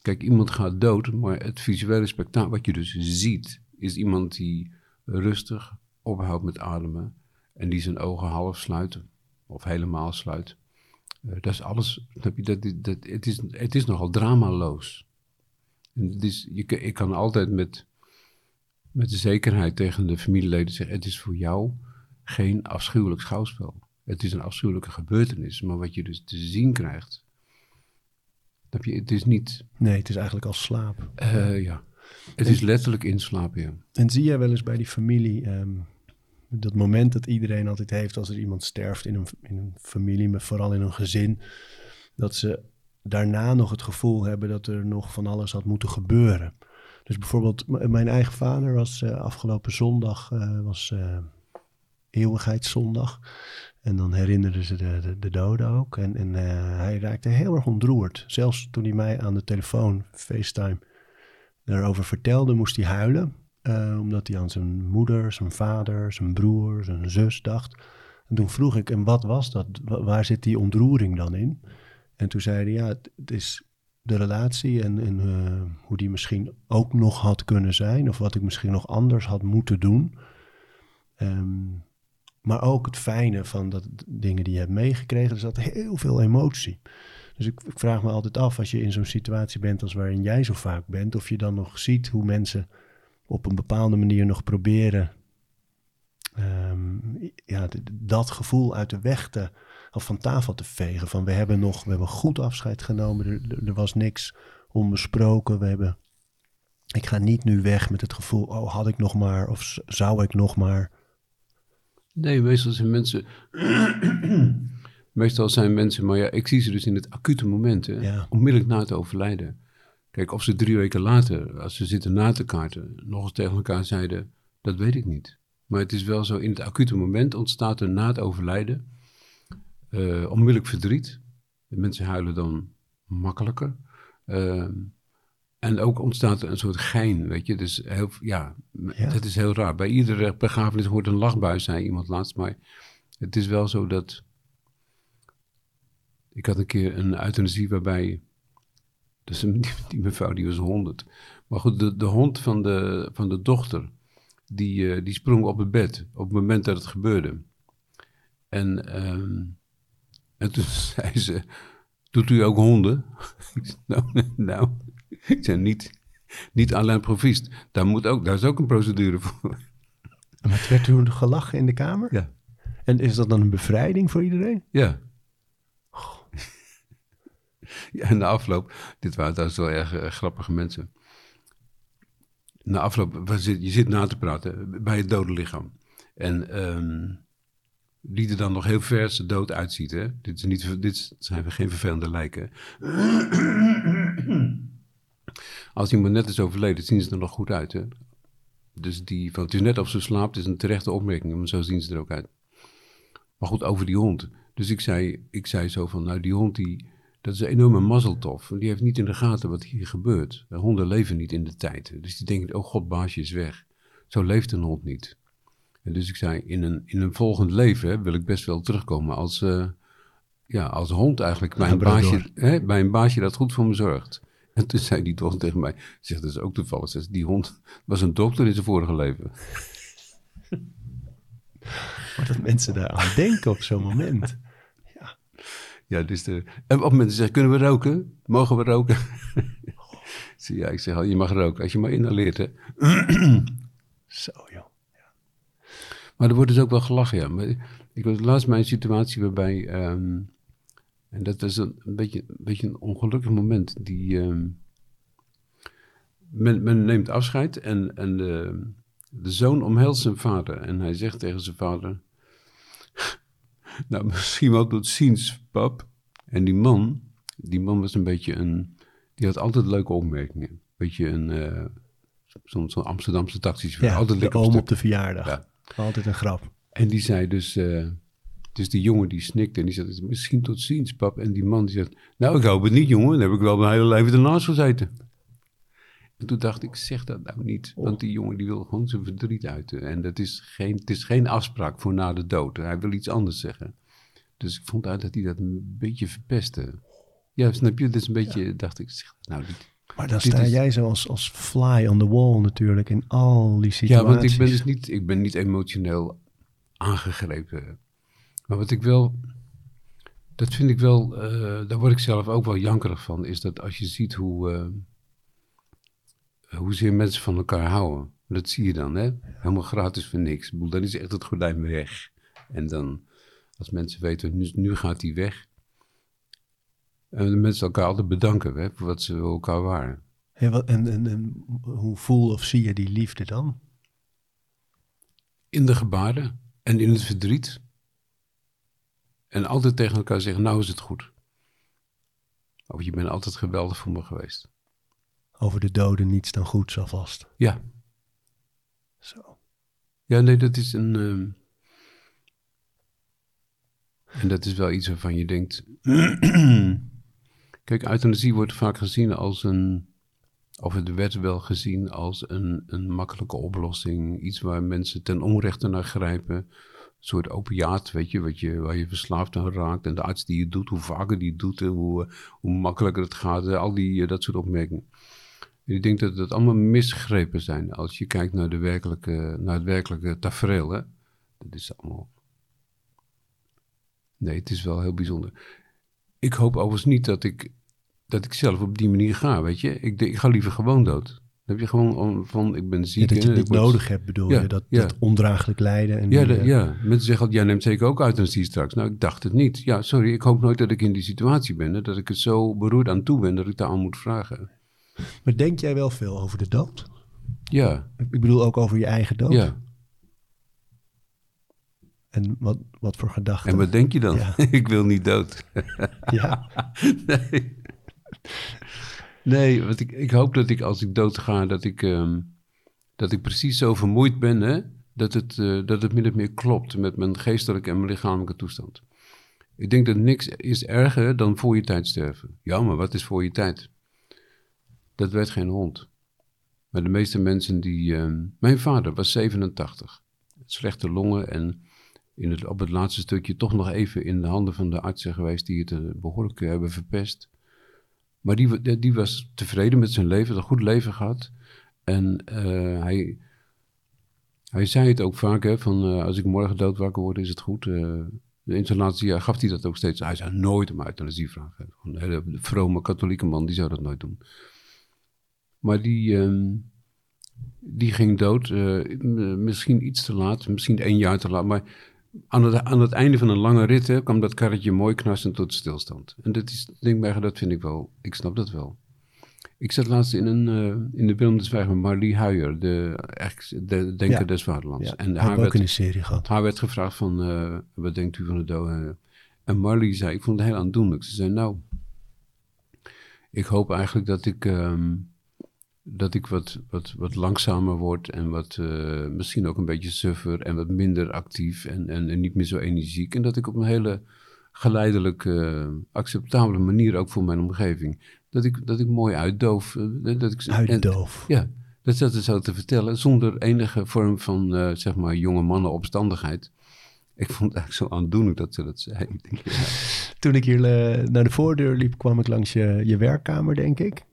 Kijk, iemand gaat dood, maar het visuele spektakel, wat je dus ziet, is iemand die rustig ophoudt met ademen en die zijn ogen half sluit of helemaal sluit. Uh, dat is alles, snap je, dat, dat, het, is, het is nogal dramaloos. En het is, je, ik kan altijd met, met de zekerheid tegen de familieleden zeggen: het is voor jou geen afschuwelijk schouwspel. Het is een afschuwelijke gebeurtenis, maar wat je dus te zien krijgt. Dat je, het is niet. Nee, het is eigenlijk als slaap. Uh, ja. Het is letterlijk inslapen, ja. En zie jij wel eens bij die familie um, dat moment dat iedereen altijd heeft als er iemand sterft in een, in een familie, maar vooral in een gezin, dat ze daarna nog het gevoel hebben dat er nog van alles had moeten gebeuren. Dus bijvoorbeeld, mijn eigen vader was uh, afgelopen zondag, uh, was eeuwigheidszondag. En dan herinnerden ze de, de, de doden ook. En, en uh, hij raakte heel erg ontroerd. Zelfs toen hij mij aan de telefoon, FaceTime, daarover vertelde, moest hij huilen. Uh, omdat hij aan zijn moeder, zijn vader, zijn broer, zijn zus dacht. En toen vroeg ik, en wat was dat? Waar zit die ontroering dan in? En toen zei hij, ja, het, is de relatie en, en uh, hoe die misschien ook nog had kunnen zijn. Of wat ik misschien nog anders had moeten doen. Um, maar ook het fijne van dat dingen die je hebt meegekregen. Er zat heel veel emotie. Dus ik, ik vraag me altijd af, als je in zo'n situatie bent als waarin jij zo vaak bent, of je dan nog ziet hoe mensen op een bepaalde manier nog proberen um, ja, dat gevoel uit de weg te, of van tafel te vegen. Van we hebben nog, we hebben goed afscheid genomen, er, er was niks onbesproken. We hebben, ik ga niet nu weg met het gevoel, oh had ik nog maar, of zou ik nog maar. Nee, meestal zijn mensen. meestal zijn mensen, maar ja, ik zie ze dus in het acute moment, hè, onmiddellijk na het overlijden. Kijk, of ze drie weken later, als ze zitten na te kaarten, nog eens tegen elkaar zeiden: dat weet ik niet. Maar het is wel zo, in het acute moment ontstaat er na het overlijden uh, onmiddellijk verdriet. De mensen huilen dan makkelijker. Uh, En ook ontstaat er een soort gein, weet je. Dus heel, ja, Ja. dat is heel raar. Bij iedere begrafenis hoort een lachbuis, zei iemand laatst. Maar het is wel zo dat... Ik had een keer een euthanasie waarbij... Dus een, die mevrouw die was 100. Maar goed, de, de hond van de, van de dochter... Die, eh, die sprong op het bed op het moment dat het gebeurde. En, ehm, en toen zei ze... Doet u ook honden? Nou, nou, ik zei niet, niet alleen proviest. Daar, moet ook, daar is ook een procedure voor. Maar het werd toen gelachen in de kamer? Ja. En is dat dan een bevrijding voor iedereen? Ja. ja en na afloop, dit waren trouwens wel erg eh, grappige mensen. Na afloop, je zit na te praten bij het dode lichaam. En ehm die er dan nog heel vers dood uitziet. Hè? Dit, is niet, dit zijn geen vervelende lijken. Als iemand net is overleden, zien ze er nog goed uit. Hè? Dus die van het is net of ze slaapt, is een terechte opmerking, maar zo zien ze er ook uit. Maar goed, over die hond. Dus ik zei, ik zei zo van, nou die hond, die, dat is een enorme mazzeltof. Die heeft niet in de gaten wat hier gebeurt. De honden leven niet in de tijd. Dus die denken, oh god, baasje is weg. Zo leeft een hond niet. En dus ik zei, in een, in een volgend leven hè, wil ik best wel terugkomen als, eh, ja, als hond eigenlijk. Bij een, Labrador. baasje, hè, bij een baasje dat goed voor me zorgt. En toen zei die toch tegen mij, zegt dat is ook toevallig. Die hond was een dokter in zijn vorige leven. Wat dat mensen daar aan denken op zo'n moment. Ja, dus de, en op momenten zeggen, kunnen we roken? Mogen we roken? Ja, ik zeg al, je mag roken als je maar inhaleert. Hè? Zo joh. Maar er wordt dus ook wel gelachen, ja. Maar ik was laatst bij een situatie waarbij... ehm, en dat was een, een, beetje, een beetje een ongelukkig moment. Die, ehm, men, men neemt afscheid en, en de, de zoon omhelst zijn vader. En hij zegt tegen zijn vader... nou, misschien wel tot ziens, pap. En die man, die man was een beetje een... Die had altijd leuke opmerkingen. Beetje een... eh, Zo'n zo'n Amsterdamse taxichauffeur. Ja, altijd de lekker op oom stuk. op de verjaardag. Ja. Altijd een grap. En die zei dus, eh, dus die jongen die snikte en die zei, misschien tot ziens, pap. En die man die zegt, nou ik hoop het niet jongen, dan heb ik wel mijn hele leven ernaast gezeten. En toen dacht ik, zeg dat nou niet, want die jongen die wil gewoon zijn verdriet uiten. En dat is geen, het is geen afspraak voor na de dood, hij wil iets anders zeggen. Dus ik vond uit dat hij dat een beetje verpestte. Ja, snap je, is een beetje, dacht ik, zeg dat nou niet. Maar dan sta is- jij zo als, als fly on the wall natuurlijk in al die Ja, situaties. want ik ben dus niet, ik ben niet emotioneel aangegrepen. Maar wat ik wel, dat vind ik wel, eh, daar word ik zelf ook wel jankerig van, is dat als je ziet hoe, eh, hoezeer mensen van elkaar houden. Dat zie je dan, hè? Helemaal gratis voor niks. Dan is echt het gordijn weg. En dan, als mensen weten, nu, nu gaat hij weg. En de mensen elkaar altijd bedanken hè, voor wat ze elkaar waren. Ja, wat- en, en, en hoe voel of zie je die liefde dan? In de gebaren en in het verdriet. En altijd tegen elkaar zeggen, nou is het goed. Of je bent altijd geweldig voor me geweest. Over de doden niets dan goeds alvast. Ja, Zo. ja nee, dat is een... ehm, En dat is wel iets waarvan je denkt... Kijk, euthanasie wordt vaak gezien als een... Of het werd wel gezien als een, een makkelijke oplossing. Iets waar mensen ten onrechte naar grijpen. Soort opiaat, weet je, wat je, waar je verslaafd aan raakt. En de arts die het doet, hoe vaker die doet, hoe, eh, hoe makkelijker het gaat. eh, Al die, eh, dat soort opmerkingen. En ik denk dat dat allemaal misgrepen zijn als je kijkt naar, de werkelijke, naar het werkelijke tafereel. Hè? Dat is allemaal... Nee, het is wel heel bijzonder. Ik hoop overigens niet dat ik, dat ik zelf op die manier ga, weet je. Ik, ik ga liever gewoon dood. Heb je gewoon van, ik ben Ja, ziek. dat je word- nodig hebt, bedoel Ja, je? Dat, ja. dat ondraaglijk lijden. En Ja, die, eh, ja, mensen zeggen jij neemt zeker ook euthanasie straks. Nou, ik dacht het niet. Ja, sorry, ik hoop nooit dat ik in die situatie ben. Hè, dat ik het zo beroerd aan toe ben dat ik daar aan moet vragen. Maar denk jij wel veel over de dood? Ja, Ik bedoel ook over je eigen dood. ja. En wat, wat voor gedachten? En wat denk je dan? Ja. ik wil niet dood. Ja, nee. Nee, want ik, ik hoop dat ik als ik dood ga, dat ik, ehm, dat ik precies zo vermoeid ben, hè, dat, het, eh, dat het min of meer klopt met mijn geestelijke en mijn lichamelijke toestand. Ik denk dat niks is erger dan voor je tijd sterven. Ja, maar wat is voor je tijd? Dat werd geen hond. Maar de meeste mensen die... ehm, mijn vader was 87. Slechte longen en in het, op het laatste stukje toch nog even in de handen van de artsen geweest... die het eh, behoorlijk eh, hebben verpest. Maar die, die, was tevreden met zijn leven, had een goed leven gehad. En eh, hij, hij zei het ook vaak, hè, van eh, als ik morgen dood wakker word, is het goed. In zijn laatste jaar gaf hij dat ook steeds. Hij zou nooit om euthanasie vragen. Een hele vrome katholieke man, die zou dat nooit doen. Maar die, ehm, die ging dood, misschien iets te laat, misschien één jaar te laat. Maar aan het, aan het einde van een lange rit hè, kwam dat karretje mooi knarsend tot stilstand. En dat is, denk dat vind ik wel, ik snap dat wel. Ik zat laatst in, een, eh, in de de Zwijg met Marlie Huijer, de, eigenlijk de Denker Ja. des Vaderlands. Ja, en haar we ook werd, in de serie gehad. haar werd gevraagd van, eh, wat denkt u van de dood? Eh, En Marlie zei, ik vond het heel aandoenlijk. Ze zei, nou, ik hoop eigenlijk dat ik, ehm, dat ik wat, wat, wat langzamer word en wat, eh, misschien ook een beetje suffer en wat minder actief en, en, en niet meer zo energiek. En dat ik op een hele geleidelijke, acceptabele manier ook voor mijn omgeving, dat ik, dat ik mooi uitdoof. eh, Dat ik, en- Uitdoof. ja, dat zat ze zo te vertellen, zonder enige vorm van, eh, zeg maar, jonge mannen opstandigheid. Ik vond het eigenlijk zo aandoenlijk dat ze dat zei. Toen ik hier eh, naar de voordeur liep, kwam ik langs je, je werkkamer, denk ik.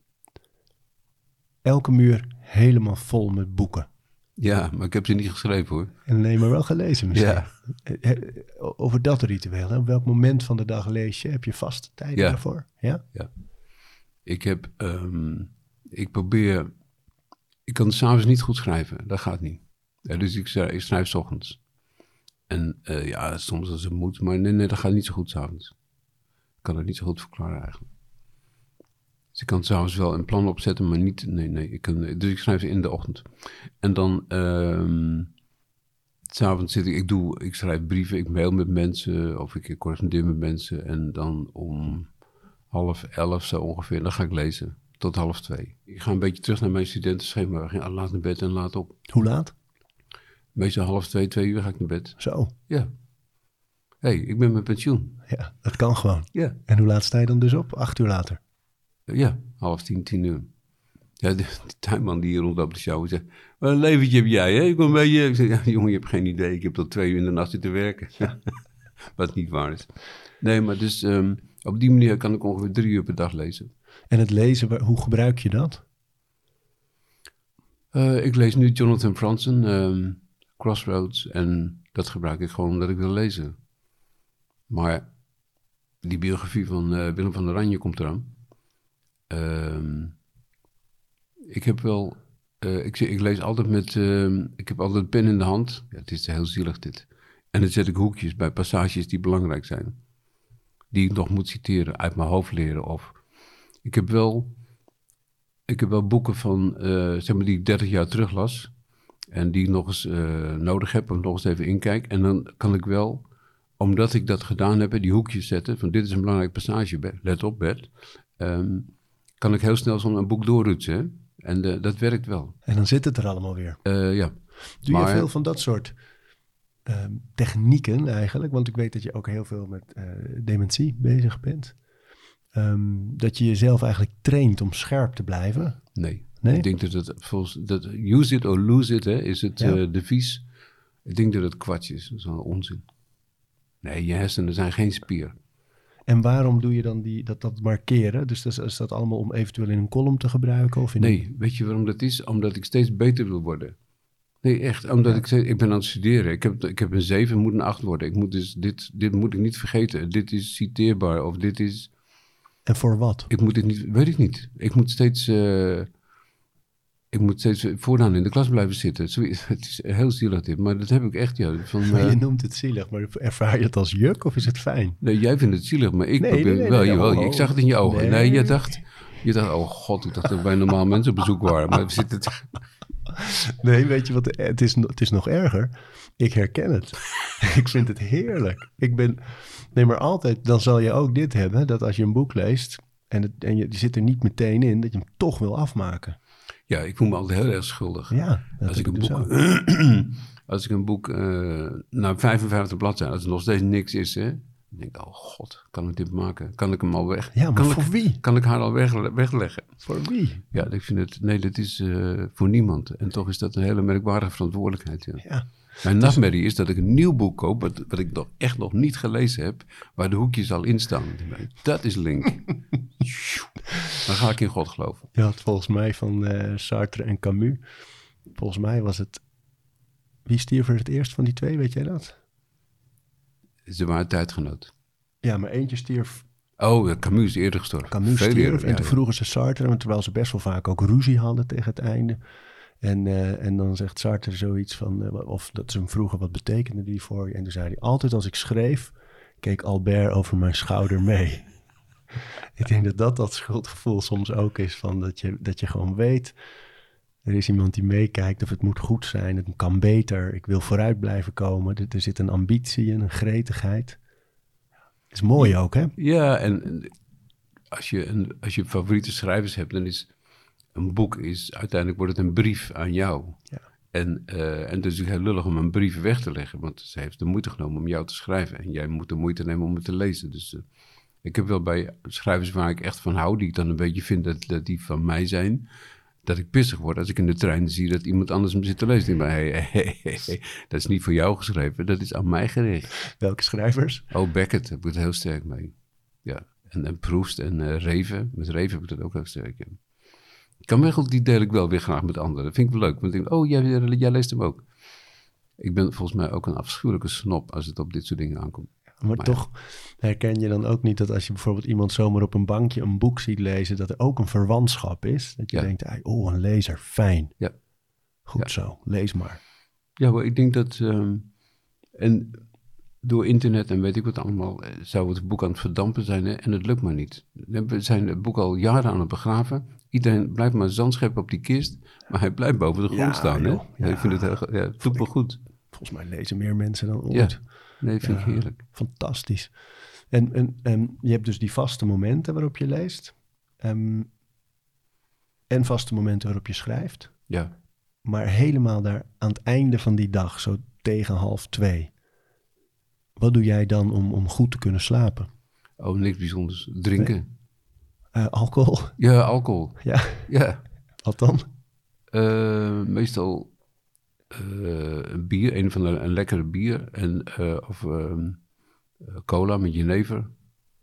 Elke muur helemaal vol met boeken. ja, maar ik heb ze niet geschreven hoor. En nee, maar wel gelezen misschien. Ja. Eh, eh, Over dat ritueel, hè? op welk moment van de dag lees je? Heb je vaste tijden Ja. daarvoor? Ja? Ik heb, ehm, ik probeer, ik kan s'avonds niet goed schrijven, dat gaat niet. Ja, dus ik, schrijf- ik schrijf 's ochtends. En eh, ja, soms als het moet, maar nee, nee, dat gaat niet zo goed s'avonds. Ik kan het niet zo goed verklaren eigenlijk. Dus ik kan s'avonds wel een plan opzetten, maar niet, nee, nee. Ik kan, dus ik schrijf ze in de ochtend. En dan, ehm s'avonds zit ik, ik doe, ik schrijf brieven, ik mail met mensen, of ik correspondeer met mensen. En dan om half elf zo ongeveer, dan ga ik lezen. Tot half twee. Ik ga een beetje terug naar mijn studentenschema. We gaan laat naar bed en laat op. Hoe laat? Meestal half twee, twee uur ga ik naar bed. Zo. Ja. Hé, hey, ik ben met pensioen. Ja, dat kan gewoon. Ja. En hoe laat sta je dan dus op? Acht uur later. Ja, half tien, tien uur. Ja, de, tuinman die hier rond op de show zegt... Wat een leventje heb jij, hè? Ik een beetje... Ik zeg, ja, jongen, je hebt geen idee. Ik heb tot twee uur in de nacht zitten werken. Wat niet waar is. Nee, maar dus... ehm, op die manier kan ik ongeveer drie uur per dag lezen. En het lezen, hoe gebruik je dat? Eh, ik lees nu Jonathan Franzen, ehm, Crossroads. En dat gebruik ik gewoon omdat ik wil lezen. Maar die biografie van eh, Willem van Oranje komt eraan. Ehm, ik heb wel... eh, ik, ik lees altijd met... ehm, ik heb altijd pen in de hand. Ja, het is heel zielig dit. En dan zet ik hoekjes bij passages die belangrijk zijn. Die ik nog moet citeren, uit mijn hoofd leren. Of ik heb wel... Ik heb wel boeken van, eh, zeg maar, die ik 30 jaar terug las. En die ik nog eens eh, nodig heb, of nog eens even inkijk. En dan kan ik wel, omdat ik dat gedaan heb, die hoekjes zetten. Van dit is een belangrijk passage, let op Bert. Ehm, kan ik heel snel zo'n boek doorroetsen. hè. En eh, dat werkt wel. En dan zit het er allemaal weer. Eh, ja. Doe Maar- je veel van dat soort ehm, technieken eigenlijk? Want ik weet dat je ook heel veel met eh, dementie bezig bent. Ehm, dat je jezelf eigenlijk traint om scherp te blijven. Nee. Nee? Ik denk dat het volgens dat use it or lose it, hè, is het Ja. eh, devies. Ik denk dat het kwats is. Dat is wel onzin. Nee, je hersenen zijn geen spier. En waarom doe je dan die, dat, dat markeren? Dus dat is, dat allemaal om eventueel in een column te gebruiken? Of in Nee, weet je waarom dat is? Omdat ik steeds beter wil worden. Nee, echt. Omdat ik, steeds- ik ben aan het studeren. Ik heb, ik heb een 7, moet een 8 worden. Ik moet dus dit, dit moet ik niet vergeten. Dit is citeerbaar. Of dit is. En voor wat? Ik moet dit niet. Weet ik niet. Ik moet steeds. eh, ik moet steeds vooraan in de klas blijven zitten. Het is heel zielig dit, maar dat heb ik echt. Ja, van, Maar eh, je noemt het zielig, maar ervaar je het als juk of is het fijn? nee, jij vindt het zielig, maar ik Nee, probeer nee, nee, wel. jawel, hallo. ik zag het in je ogen. Nee, je dacht. Je dacht, oh god, ik dacht dat wij normaal mensen op bezoek waren. Maar we zitten. Nee, weet je wat? Het is, het is nog erger. Ik herken het. ik vind het heerlijk. Ik ben. Nee, maar altijd. Dan zal je ook dit hebben: dat als je een boek leest. en, het, en je, die zit er niet meteen in. dat je hem toch wil afmaken. Ja, ik voel me altijd heel erg schuldig. Ja, als, ik een dus boek, als ik een boek eh na 55 bladzijden, als het nog steeds niks is, hè, Ik denk, oh god, kan ik dit maken? Kan ik hem al weg? Ja, maar kan voor ik, wie? Kan ik haar al weg, wegleggen? Voor wie? Ja, ik vind het, nee, dat is eh, voor niemand. En toch is dat een hele merkwaardige verantwoordelijkheid. Ja. Ja. Mijn nachtmerrie is dat ik een nieuw boek koop, wat, wat ik nog echt nog niet gelezen heb, waar de hoekjes al in staan. Dat is link. Dan ga ik in God geloven. Je had volgens mij van eh, Sartre en Camus. Volgens mij was het. Wie stierf er het eerst van die twee, weet jij dat? Ze waren tijdgenoot. Ja, maar eentje stierf. Oh, ja, Camus is eerder gestorven. Camus stierf. eerder, en ja, toen ja. vroegen ze Sartre, want terwijl ze best wel vaak ook ruzie hadden tegen het einde. En, eh, en dan zegt Sartre zoiets van, eh, of dat ze hem vroegen, wat betekende die voor je? En toen zei hij, altijd als ik schreef, keek Albert over mijn schouder mee. ik denk dat dat dat schuldgevoel soms ook is, van dat je, dat je gewoon weet, er is iemand die meekijkt of het moet goed zijn, het kan beter, ik wil vooruit blijven komen. Er, er zit een ambitie in, een gretigheid. is mooi ook, hè? Ja, en en als je, een, als je favoriete schrijvers hebt, dan is een boek is uiteindelijk wordt het een brief aan jou. Ja. En, eh, en het is natuurlijk heel lullig om een brief weg te leggen, want ze heeft de moeite genomen om jou te schrijven. En jij moet de moeite nemen om het te lezen. Dus eh, ik heb wel bij schrijvers waar ik echt van hou, die ik dan een beetje vind dat, dat die van mij zijn, dat ik pissig word als ik in de trein zie dat iemand anders hem zit te lezen. Ik denk, hey, hey, hey, dat is niet voor jou geschreven, dat is aan mij gericht. Welke schrijvers? Oh, Beckett heb ik het heel sterk mee. Ja, en, en Proest en eh, Reven. Met Reven heb ik dat ook heel sterk, ja. Kamegel, die deel ik wel weer graag met anderen. Dat vind ik wel leuk. Want ik denk, oh, jij, jij leest hem ook. Ik ben volgens mij ook een afschuwelijke snop als het op dit soort dingen aankomt. Maar, Maar toch herken je dan ook niet dat als je bijvoorbeeld iemand zomaar op een bankje een boek ziet lezen, dat er ook een verwantschap is. Dat je Ja. denkt, "Ai, oh, een lezer, fijn. Ja. Goed Ja. zo, lees maar. Ja, maar ik denk dat... ehm, en door internet en weet ik wat allemaal... eh, zou het boek aan het verdampen zijn hè, en het lukt maar niet. We zijn het boek al jaren aan het begraven. Iedereen blijft maar zandscheppen op die kist, maar hij blijft boven de grond Ja, staan. Hè? Ja, ik vind het heel, ja, het doet me goed. Volgens mij lezen meer mensen dan Ja. ooit. Nee, vind ik heerlijk. Fantastisch. En, en, en je hebt dus die vaste momenten waarop je leest. Ehm, en vaste momenten waarop je schrijft. Ja. Maar helemaal daar aan het einde van die dag, zo tegen half twee. Wat doe jij dan om, om goed te kunnen slapen? Oh, niks bijzonders. Drinken. Eh, alcohol? Ja, alcohol. Ja, Ja. wat dan? Eh, meestal eh, een bier, een van de een lekkere bier. En, of ehm, eh, cola met jenever.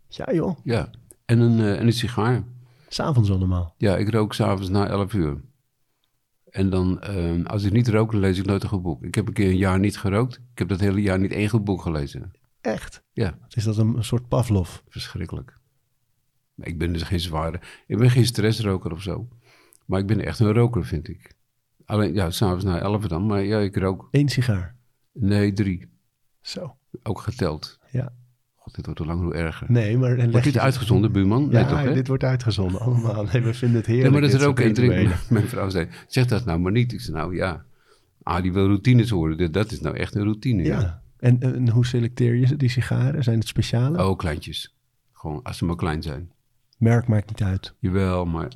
Ja joh, Ja. En een, en een sigaar. s'avonds allemaal. Ja, ik rook s'avonds na 11 uur. En dan, ehm, als ik niet rook, dan lees ik nooit een goed boek. Ik heb een keer een jaar niet gerookt. Ik heb dat hele jaar niet één goed boek gelezen. Echt? Ja, Is dat een, een soort Pavlov? verschrikkelijk. Ik ben dus geen zware... Ik ben geen stressroker of zo. Maar ik ben echt een roker, vind ik. Alleen, ja, s'avonds na 11 dan. Maar ja, ik rook... Eén sigaar. Nee, drie. Zo. Ook geteld. Ja. God, dit wordt hoe lang hoe erger. Nee, maar... Wordt dit je- uitgezonden, buurman? Ja, nee, toch, hè? dit wordt uitgezonden. Allemaal. Nee, we vinden het Ja, heerlijk. maar dat is ook soort een drink. rituelen. Mijn vrouw zei, zeg dat nou maar niet. Ik zei, nou ja, ah, die wil routines horen. Dat- Dat is nou echt een routine. Ja. Ja. En, en hoe selecteer je ze, die sigaren? Zijn het speciale? Oh, kleintjes. Gewoon, als ze maar klein zijn. Merk maakt niet uit. Jawel, maar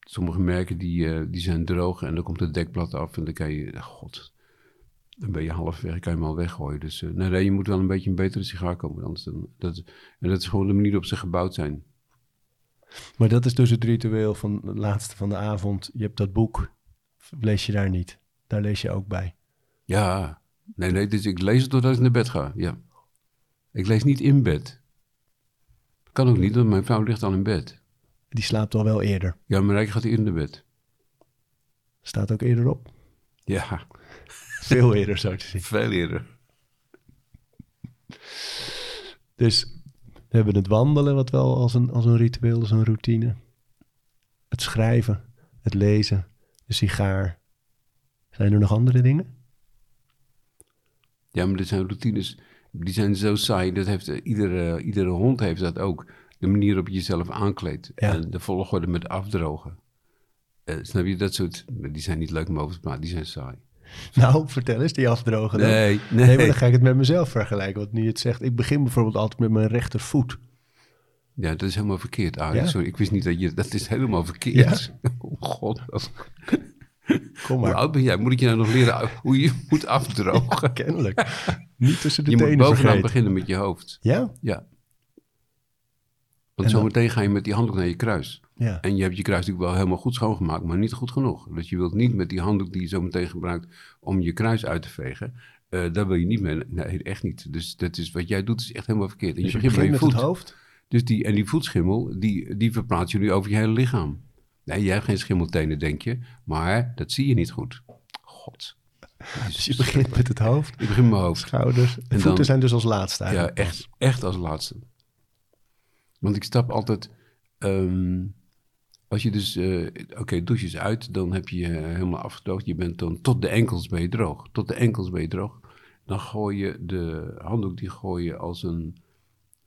sommige merken die, eh, die zijn droog en dan komt het dekblad af en dan kan je, god, dan ben je halverwege, kan je hem al weggooien. Dus eh, nee, nee, je moet wel een beetje een betere sigaar komen. Anders dan, dat, en dat is gewoon de manier waarop ze gebouwd zijn. Maar dat is dus het ritueel van het laatste van de avond. Je hebt dat boek. Lees je daar niet. Daar lees je ook bij. Ja, nee, nee, dus ik lees het doordat ik naar bed ga, ja. Ik lees niet in bed. Kan ook niet, want mijn vrouw ligt al in bed. Die slaapt al wel eerder. Ja, maar ik gaat in naar bed. Staat ook eerder op. Ja, Veel eerder, zo te zien. veel eerder. Dus we hebben het wandelen, wat wel als een, als een ritueel is, een routine. Het schrijven, het lezen, de sigaar. Zijn er nog andere dingen? Ja, maar dit zijn routines, die zijn zo saai. Dat heeft, eh, iedere, iedere hond heeft dat ook. De manier waarop je jezelf aankleedt. Ja. En de volgorde met afdrogen. Eh, snap je, dat soort... Die zijn niet leuk om over te praten, die zijn saai. Nou, vertel eens die afdrogen dan. Nee, Nee, nee. maar dan ga ik het met mezelf vergelijken. Want nu je het zegt, ik begin bijvoorbeeld altijd met mijn rechtervoet. Ja, dat is helemaal verkeerd, Arie. Ja? Sorry, ik wist niet dat je... Dat is helemaal verkeerd. Oh god. Kom Hoe maar. oud ben jij? Moet ik je nou nog leren hoe je moet afdrogen? Kennelijk. Niet tussen de je moet tenen bovenaan vergeten. beginnen met je hoofd. Ja? Ja. Want zometeen ga je met die handdoek naar je kruis. Ja. En je hebt je kruis natuurlijk wel helemaal goed schoongemaakt, maar niet goed genoeg. Dus je wilt niet met die handdoek die je zo meteen gebruikt om je kruis uit te vegen. eh, daar wil je niet mee. Nee, echt niet. Dus dat is, wat jij doet is echt helemaal verkeerd. En Dus je begint begint je met voet. het hoofd. Dus die, en die voetschimmel, die, die verplaats je nu over je hele lichaam. Nee, jij hebt geen schimmeltenen, denk je. Maar dat zie je niet goed. God. Dus je begint met het hoofd, Ik begin met mijn hoofd. schouders. De dan- voeten zijn dus als laatste Ja, eigenlijk. echt, echt als laatste. Want ik stap altijd... ehm, als je dus... eh, Oké, douche is uit, dan heb je je helemaal afgedroogd. Je bent dan tot de enkels ben je droog. Tot de enkels ben je droog. Dan gooi je de handdoek, die gooi je als een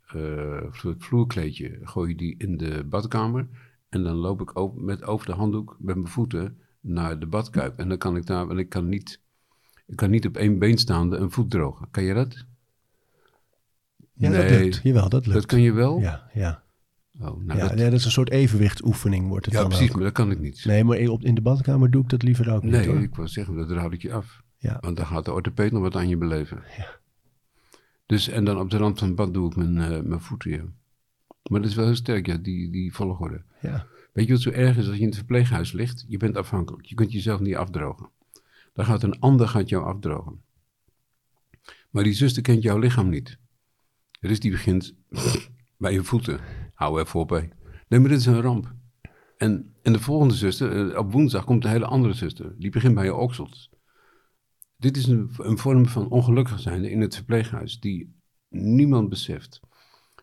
eh, vloerkleedje... gooi je die in de badkamer. En dan loop ik met over de handdoek met mijn voeten naar de badkuip. En dan kan ik daar... Want ik kan niet... Ik kan niet op één been staande een voet drogen. Kan je dat? Ja, dat Nee. lukt. Jawel, dat lukt. Dat kun je wel? Ja, ja. Oh, nou ja, dat, nee, dat is een soort evenwichtsoefening wordt het ja dan precies, ook. maar dat kan ik niet. Nee, maar in de badkamer doe ik dat liever ook niet Nee, ik wou zeggen, dat raad ik je af. Ja. Want dan gaat de orthopeed nog wat aan je beleven. Ja. Dus, en dan op de rand van het bad doe ik mijn, eh, mijn voeten, ja. Maar dat is wel heel sterk, ja, die, die volgorde. Ja. Weet je wat zo erg is als je in het verpleeghuis ligt? Je bent afhankelijk. Je kunt jezelf niet afdrogen. Dan gaat een ander gaat jou afdrogen. Maar die zuster kent jouw lichaam niet. Dus die begint bij je voeten. Hou even op, hé. Nee, maar dit is een ramp. En, en de volgende zuster, eh, op woensdag komt een hele andere zuster. Die begint bij je oksels. Dit is een, een vorm van ongelukkig zijn in het verpleeghuis die niemand beseft.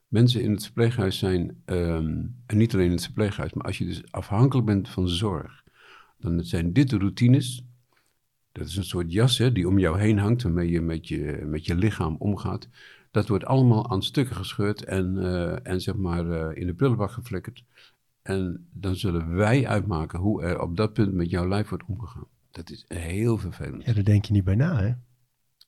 Mensen in het verpleeghuis zijn, ehm, en niet alleen in het verpleeghuis, maar als je dus afhankelijk bent van zorg, dan zijn dit de routines. Dat is een soort jas hè, die om jou heen hangt, waarmee je met je, met je lichaam omgaat. Dat wordt allemaal aan stukken gescheurd en, eh, en zeg maar eh, in de prullenbak geflikkerd. En dan zullen wij uitmaken hoe er op dat punt met jouw lijf wordt omgegaan. Dat is heel vervelend. ja, daar denk je niet bij na, hè?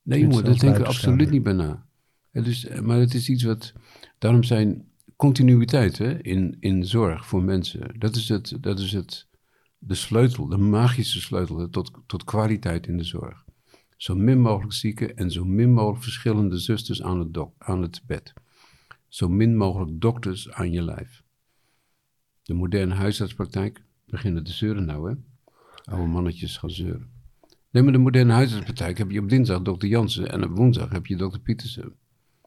Nee, jongen, daar denken we buitenstaander. absoluut niet bij na. Het is, eh, maar het is iets wat. Daarom zijn continuïteit in, in zorg voor mensen. Dat is, het, dat is het, de sleutel, de magische sleutel tot, tot kwaliteit in de zorg. Zo min mogelijk zieken en zo min mogelijk verschillende zusters aan het, dok, aan het bed. Zo min mogelijk dokters aan je lijf. De moderne huisartspraktijk beginnen te zeuren nou, hè? Oude mannetjes gaan zeuren. Nee, maar de moderne huisartspraktijk heb je op dinsdag dokter Jansen en op woensdag heb je dokter Pietersen.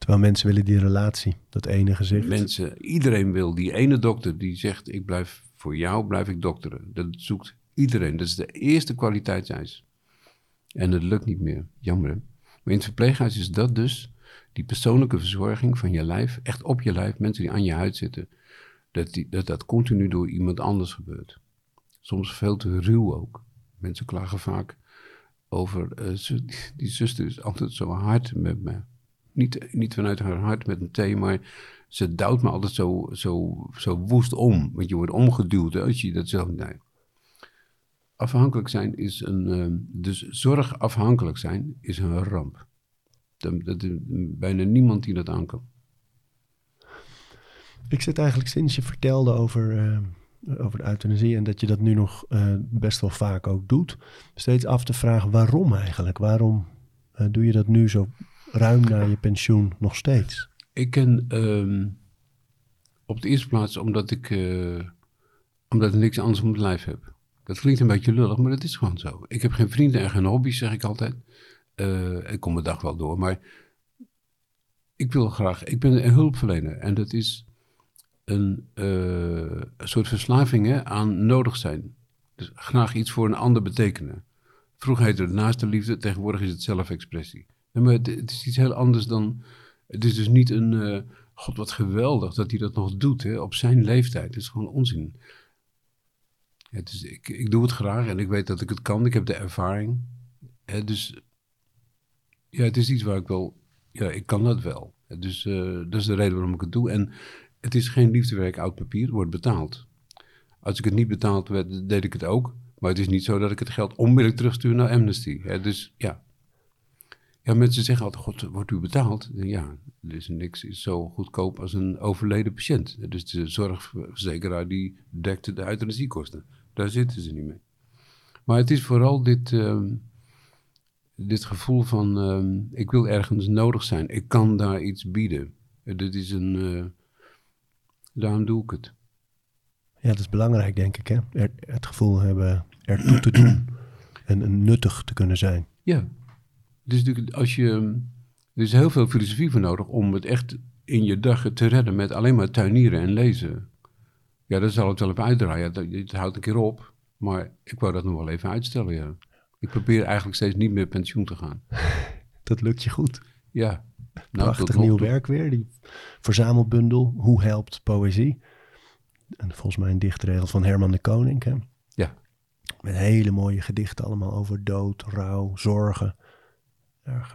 Terwijl mensen willen die relatie, dat ene gezicht. Mensen, iedereen wil die ene dokter die zegt, ik blijf voor jou, blijf ik dokteren. Dat zoekt iedereen. Dat is de eerste kwaliteitseis. En het lukt niet meer. Jammer? Maar in het verpleeghuis is dat dus, die persoonlijke verzorging van je lijf, echt op je lijf, mensen die aan je huid zitten, dat die, dat, continu door iemand anders gebeurt. Soms veel te ruw ook. Mensen klagen vaak over, eh, die zuster is altijd zo hard met me. Niet, niet vanuit haar hart met een thee, maar ze duwt me altijd zo, zo, zo woest om. Want je wordt omgeduwd als je dat zelf... Nee. Afhankelijk zijn is een... ehm, dus zorgafhankelijk zijn is een ramp. Dat, dat is bijna niemand die dat aan kan. Ik zit eigenlijk sinds je vertelde over, eh, over de euthanasie en dat je dat nu nog eh, best wel vaak ook doet, steeds af te vragen waarom eigenlijk? Waarom eh, doe je dat nu zo ruim na je pensioen nog steeds? Ik ken ehm, op de eerste plaats omdat ik, eh, omdat ik niks anders om het lijf heb. Dat klinkt een beetje lullig, maar dat is gewoon zo. Ik heb geen vrienden en geen hobby's, zeg ik altijd. Eh, ik kom mijn dag wel door, maar ik wil graag... Ik ben een hulpverlener en dat is een, eh, soort verslaving aan nodig zijn. Dus graag iets voor een ander betekenen. Vroeger heette het naaste liefde, tegenwoordig is het zelfexpressie. Maar het, is iets heel anders dan... Het is dus niet een... eh, God, wat geweldig dat hij dat nog doet hè, op zijn leeftijd. Het is gewoon onzin. Het is, ik, ik doe het graag en ik weet dat ik het kan. Ik heb de ervaring. Hè, dus ja, het is iets waar ik wel... Ja, ik kan dat wel. Dus eh, dat is de reden waarom ik het doe. En het is geen liefdewerk oud papier, het wordt betaald. Als ik het niet betaald werd, deed ik het ook. Maar het is niet zo dat ik het geld onmiddellijk terugstuur naar Amnesty. Hè, dus ja. Ja, mensen zeggen altijd, god, wordt u betaald? Ja, er is niks is zo goedkoop als een overleden patiënt. Dus de zorgverzekeraar die dekte de euthanasiekosten. Daar zitten ze niet mee. Maar het is vooral dit, ehm, dit gevoel van, ehm, ik wil ergens nodig zijn. Ik kan daar iets bieden. Dit is een, uh, daarom doe ik het. Ja, dat is belangrijk, denk ik. Hè? Er, het gevoel hebben ertoe te doen en, en nuttig te kunnen zijn. Ja, dus natuurlijk als je, er is heel veel filosofie voor nodig om het echt in je dag te redden met alleen maar tuinieren en lezen. Ja, dat zal het wel even uitdraaien. Het houdt een keer op. Maar ik wou dat nog wel even uitstellen, ja. Ik probeer eigenlijk steeds niet meer pensioen te gaan. Dat lukt je goed. Ja. Nou, Prachtig nieuw werk weer. Die verzamelbundel. Hoe helpt poëzie? En volgens mij een dichtregel van Herman de Koning. Hè? Ja. Met hele mooie gedichten allemaal over dood, rouw, zorgen. Uh,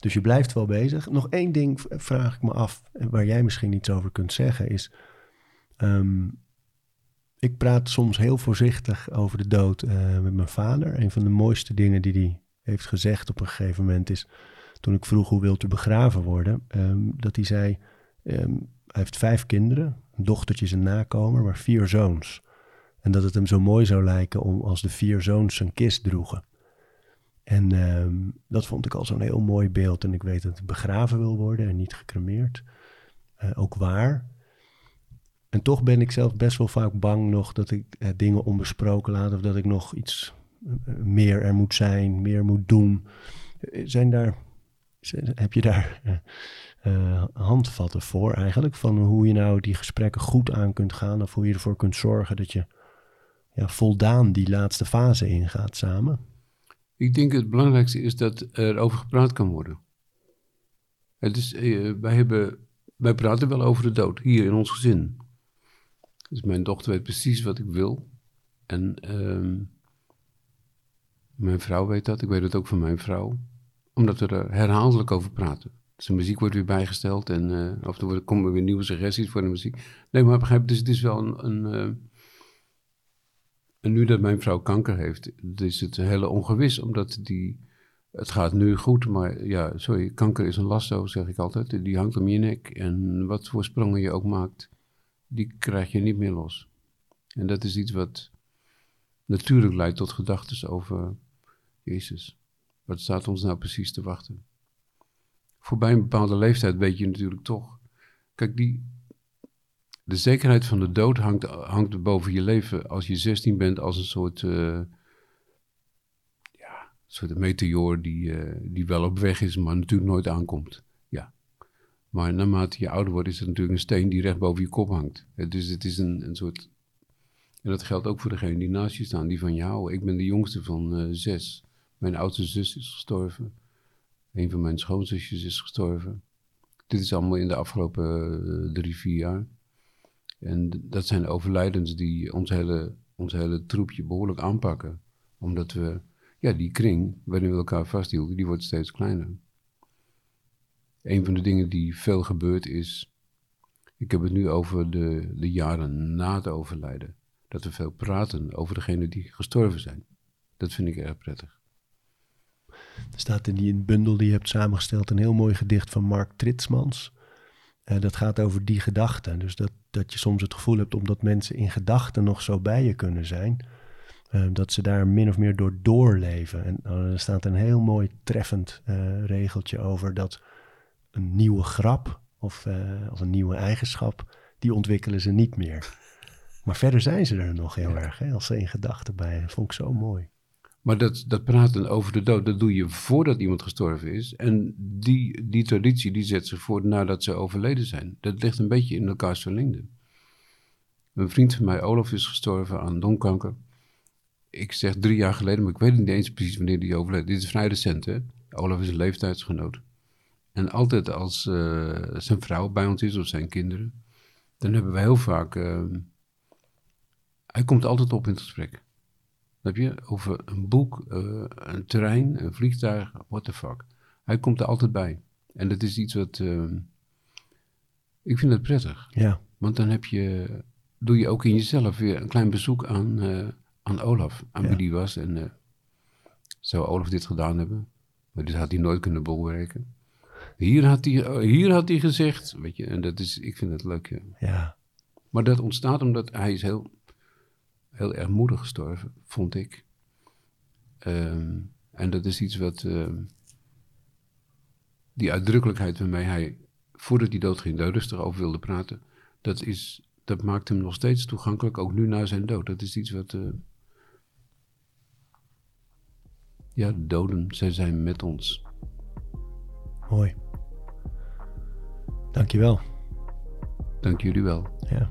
dus je blijft wel bezig. Nog één ding vraag ik me af, waar jij misschien iets over kunt zeggen, is... Um, ik praat soms heel voorzichtig over de dood uh, met mijn vader. Een van de mooiste dingen die hij heeft gezegd op een gegeven moment is... toen ik vroeg hoe wilt u begraven worden... Um, dat hij zei, um, hij heeft vijf kinderen, een dochtertje is een nakomer, maar vier zoons. En dat het hem zo mooi zou lijken om als de vier zoons zijn kist droegen. En um, dat vond ik al zo'n heel mooi beeld. En ik weet dat het begraven wil worden en niet gecremeerd. Uh, ook waar. En toch ben ik zelf best wel vaak bang nog dat ik uh, dingen onbesproken laat. Of dat ik nog iets uh, meer er moet zijn, meer moet doen. Zijn daar, heb je daar handvatten voor eigenlijk? Van hoe je nou die gesprekken goed aan kunt gaan. Of hoe je ervoor kunt zorgen dat je ja, voldaan die laatste fase ingaat samen. Ik denk het belangrijkste is dat er over gepraat kan worden. Het is, uh, wij, hebben, wij praten wel over de dood, hier in ons gezin. Dus mijn dochter weet precies wat ik wil. En uh, mijn vrouw weet dat, ik weet het ook van mijn vrouw. Omdat we er herhaaldelijk over praten. Dus de muziek wordt weer bijgesteld en uh, of er komen weer nieuwe suggesties voor de muziek. Nee, maar begrijp, dus het is wel een... een uh, en nu dat mijn vrouw kanker heeft, is het hele ongewis, omdat die, het gaat nu goed, maar ja, sorry, kanker is een lasso, zeg ik altijd. Die hangt om je nek en wat voor sprongen je ook maakt, die krijg je niet meer los. En dat is iets wat natuurlijk leidt tot gedachten over Jezus. Wat staat ons nou precies te wachten? Voorbij een bepaalde leeftijd weet je natuurlijk toch. Kijk, die, de zekerheid van de dood hangt, hangt boven je leven als je 16 bent als een soort, uh, ja, soort meteoor die, uh, die wel op weg is, maar natuurlijk nooit aankomt. Ja. Maar naarmate je ouder wordt, is het natuurlijk een steen die recht boven je kop hangt. Dus het is een, een soort. En dat geldt ook voor degene die naast je staan, die van houden. Ik ben de jongste van uh, zes. Mijn oudste zus is gestorven. Een van mijn schoonzusjes is gestorven. Dit is allemaal in de afgelopen drie, vier jaar. En dat zijn overlijdens die ons hele, ons hele troepje behoorlijk aanpakken. Omdat we, ja, die kring waarin we elkaar vasthielden, die wordt steeds kleiner. Een van de dingen die veel gebeurt is, ik heb het nu over de, de jaren na het overlijden. Dat we veel praten over degenen die gestorven zijn. Dat vind ik erg prettig. Er staat in die bundel die je hebt samengesteld een heel mooi gedicht van Mark Tritsmans. Uh, dat gaat over die gedachten. Dus dat, dat je soms het gevoel hebt, omdat mensen in gedachten nog zo bij je kunnen zijn, uh, dat ze daar min of meer door doorleven. En uh, er staat een heel mooi treffend regeltje over dat een nieuwe grap of, of een nieuwe eigenschap, die ontwikkelen ze niet meer. Maar verder zijn ze er nog heel erg, hè, als ze in gedachten bij. Dat vond ik zo mooi. Maar dat, dat praten over de dood, dat doe je voordat iemand gestorven is. En die, die traditie die zet zich voort nadat ze overleden zijn. Dat ligt een beetje in elkaars verlengde. Een vriend van mij, Olaf, is gestorven aan longkanker. Ik zeg drie jaar geleden, maar ik weet niet eens precies wanneer die overleed. Dit is vrij recent, hè? Olaf is een leeftijdsgenoot. En altijd als uh, zijn vrouw bij ons is, of zijn kinderen, dan hebben wij heel vaak... Uh, hij komt altijd op in het gesprek. Heb je? Over een boek, uh, een trein, een vliegtuig, what the fuck. Hij komt er altijd bij. En dat is iets wat. Uh, ik vind het prettig. Ja. Want dan heb je, doe je ook in jezelf weer een klein bezoek aan, uh, aan Olaf, aan ja. wie die was. En zou Olaf dit gedaan hebben? Maar dit had hij nooit kunnen bolwerken. Hier had hij, hier had hij gezegd, weet je, en dat is, ik vind het leuk. Ja. ja. Maar dat ontstaat omdat hij is heel heel erg moedig gestorven, vond ik. Um, En dat is iets wat. eh, die uitdrukkelijkheid waarmee hij, voordat hij doodging, daar rustig over wilde praten. Dat, is, dat maakt hem nog steeds toegankelijk, ook nu na zijn dood. Dat is iets wat. eh, ja, de doden, zij zijn met ons. Mooi. Dankjewel. Dank jullie wel. Ja.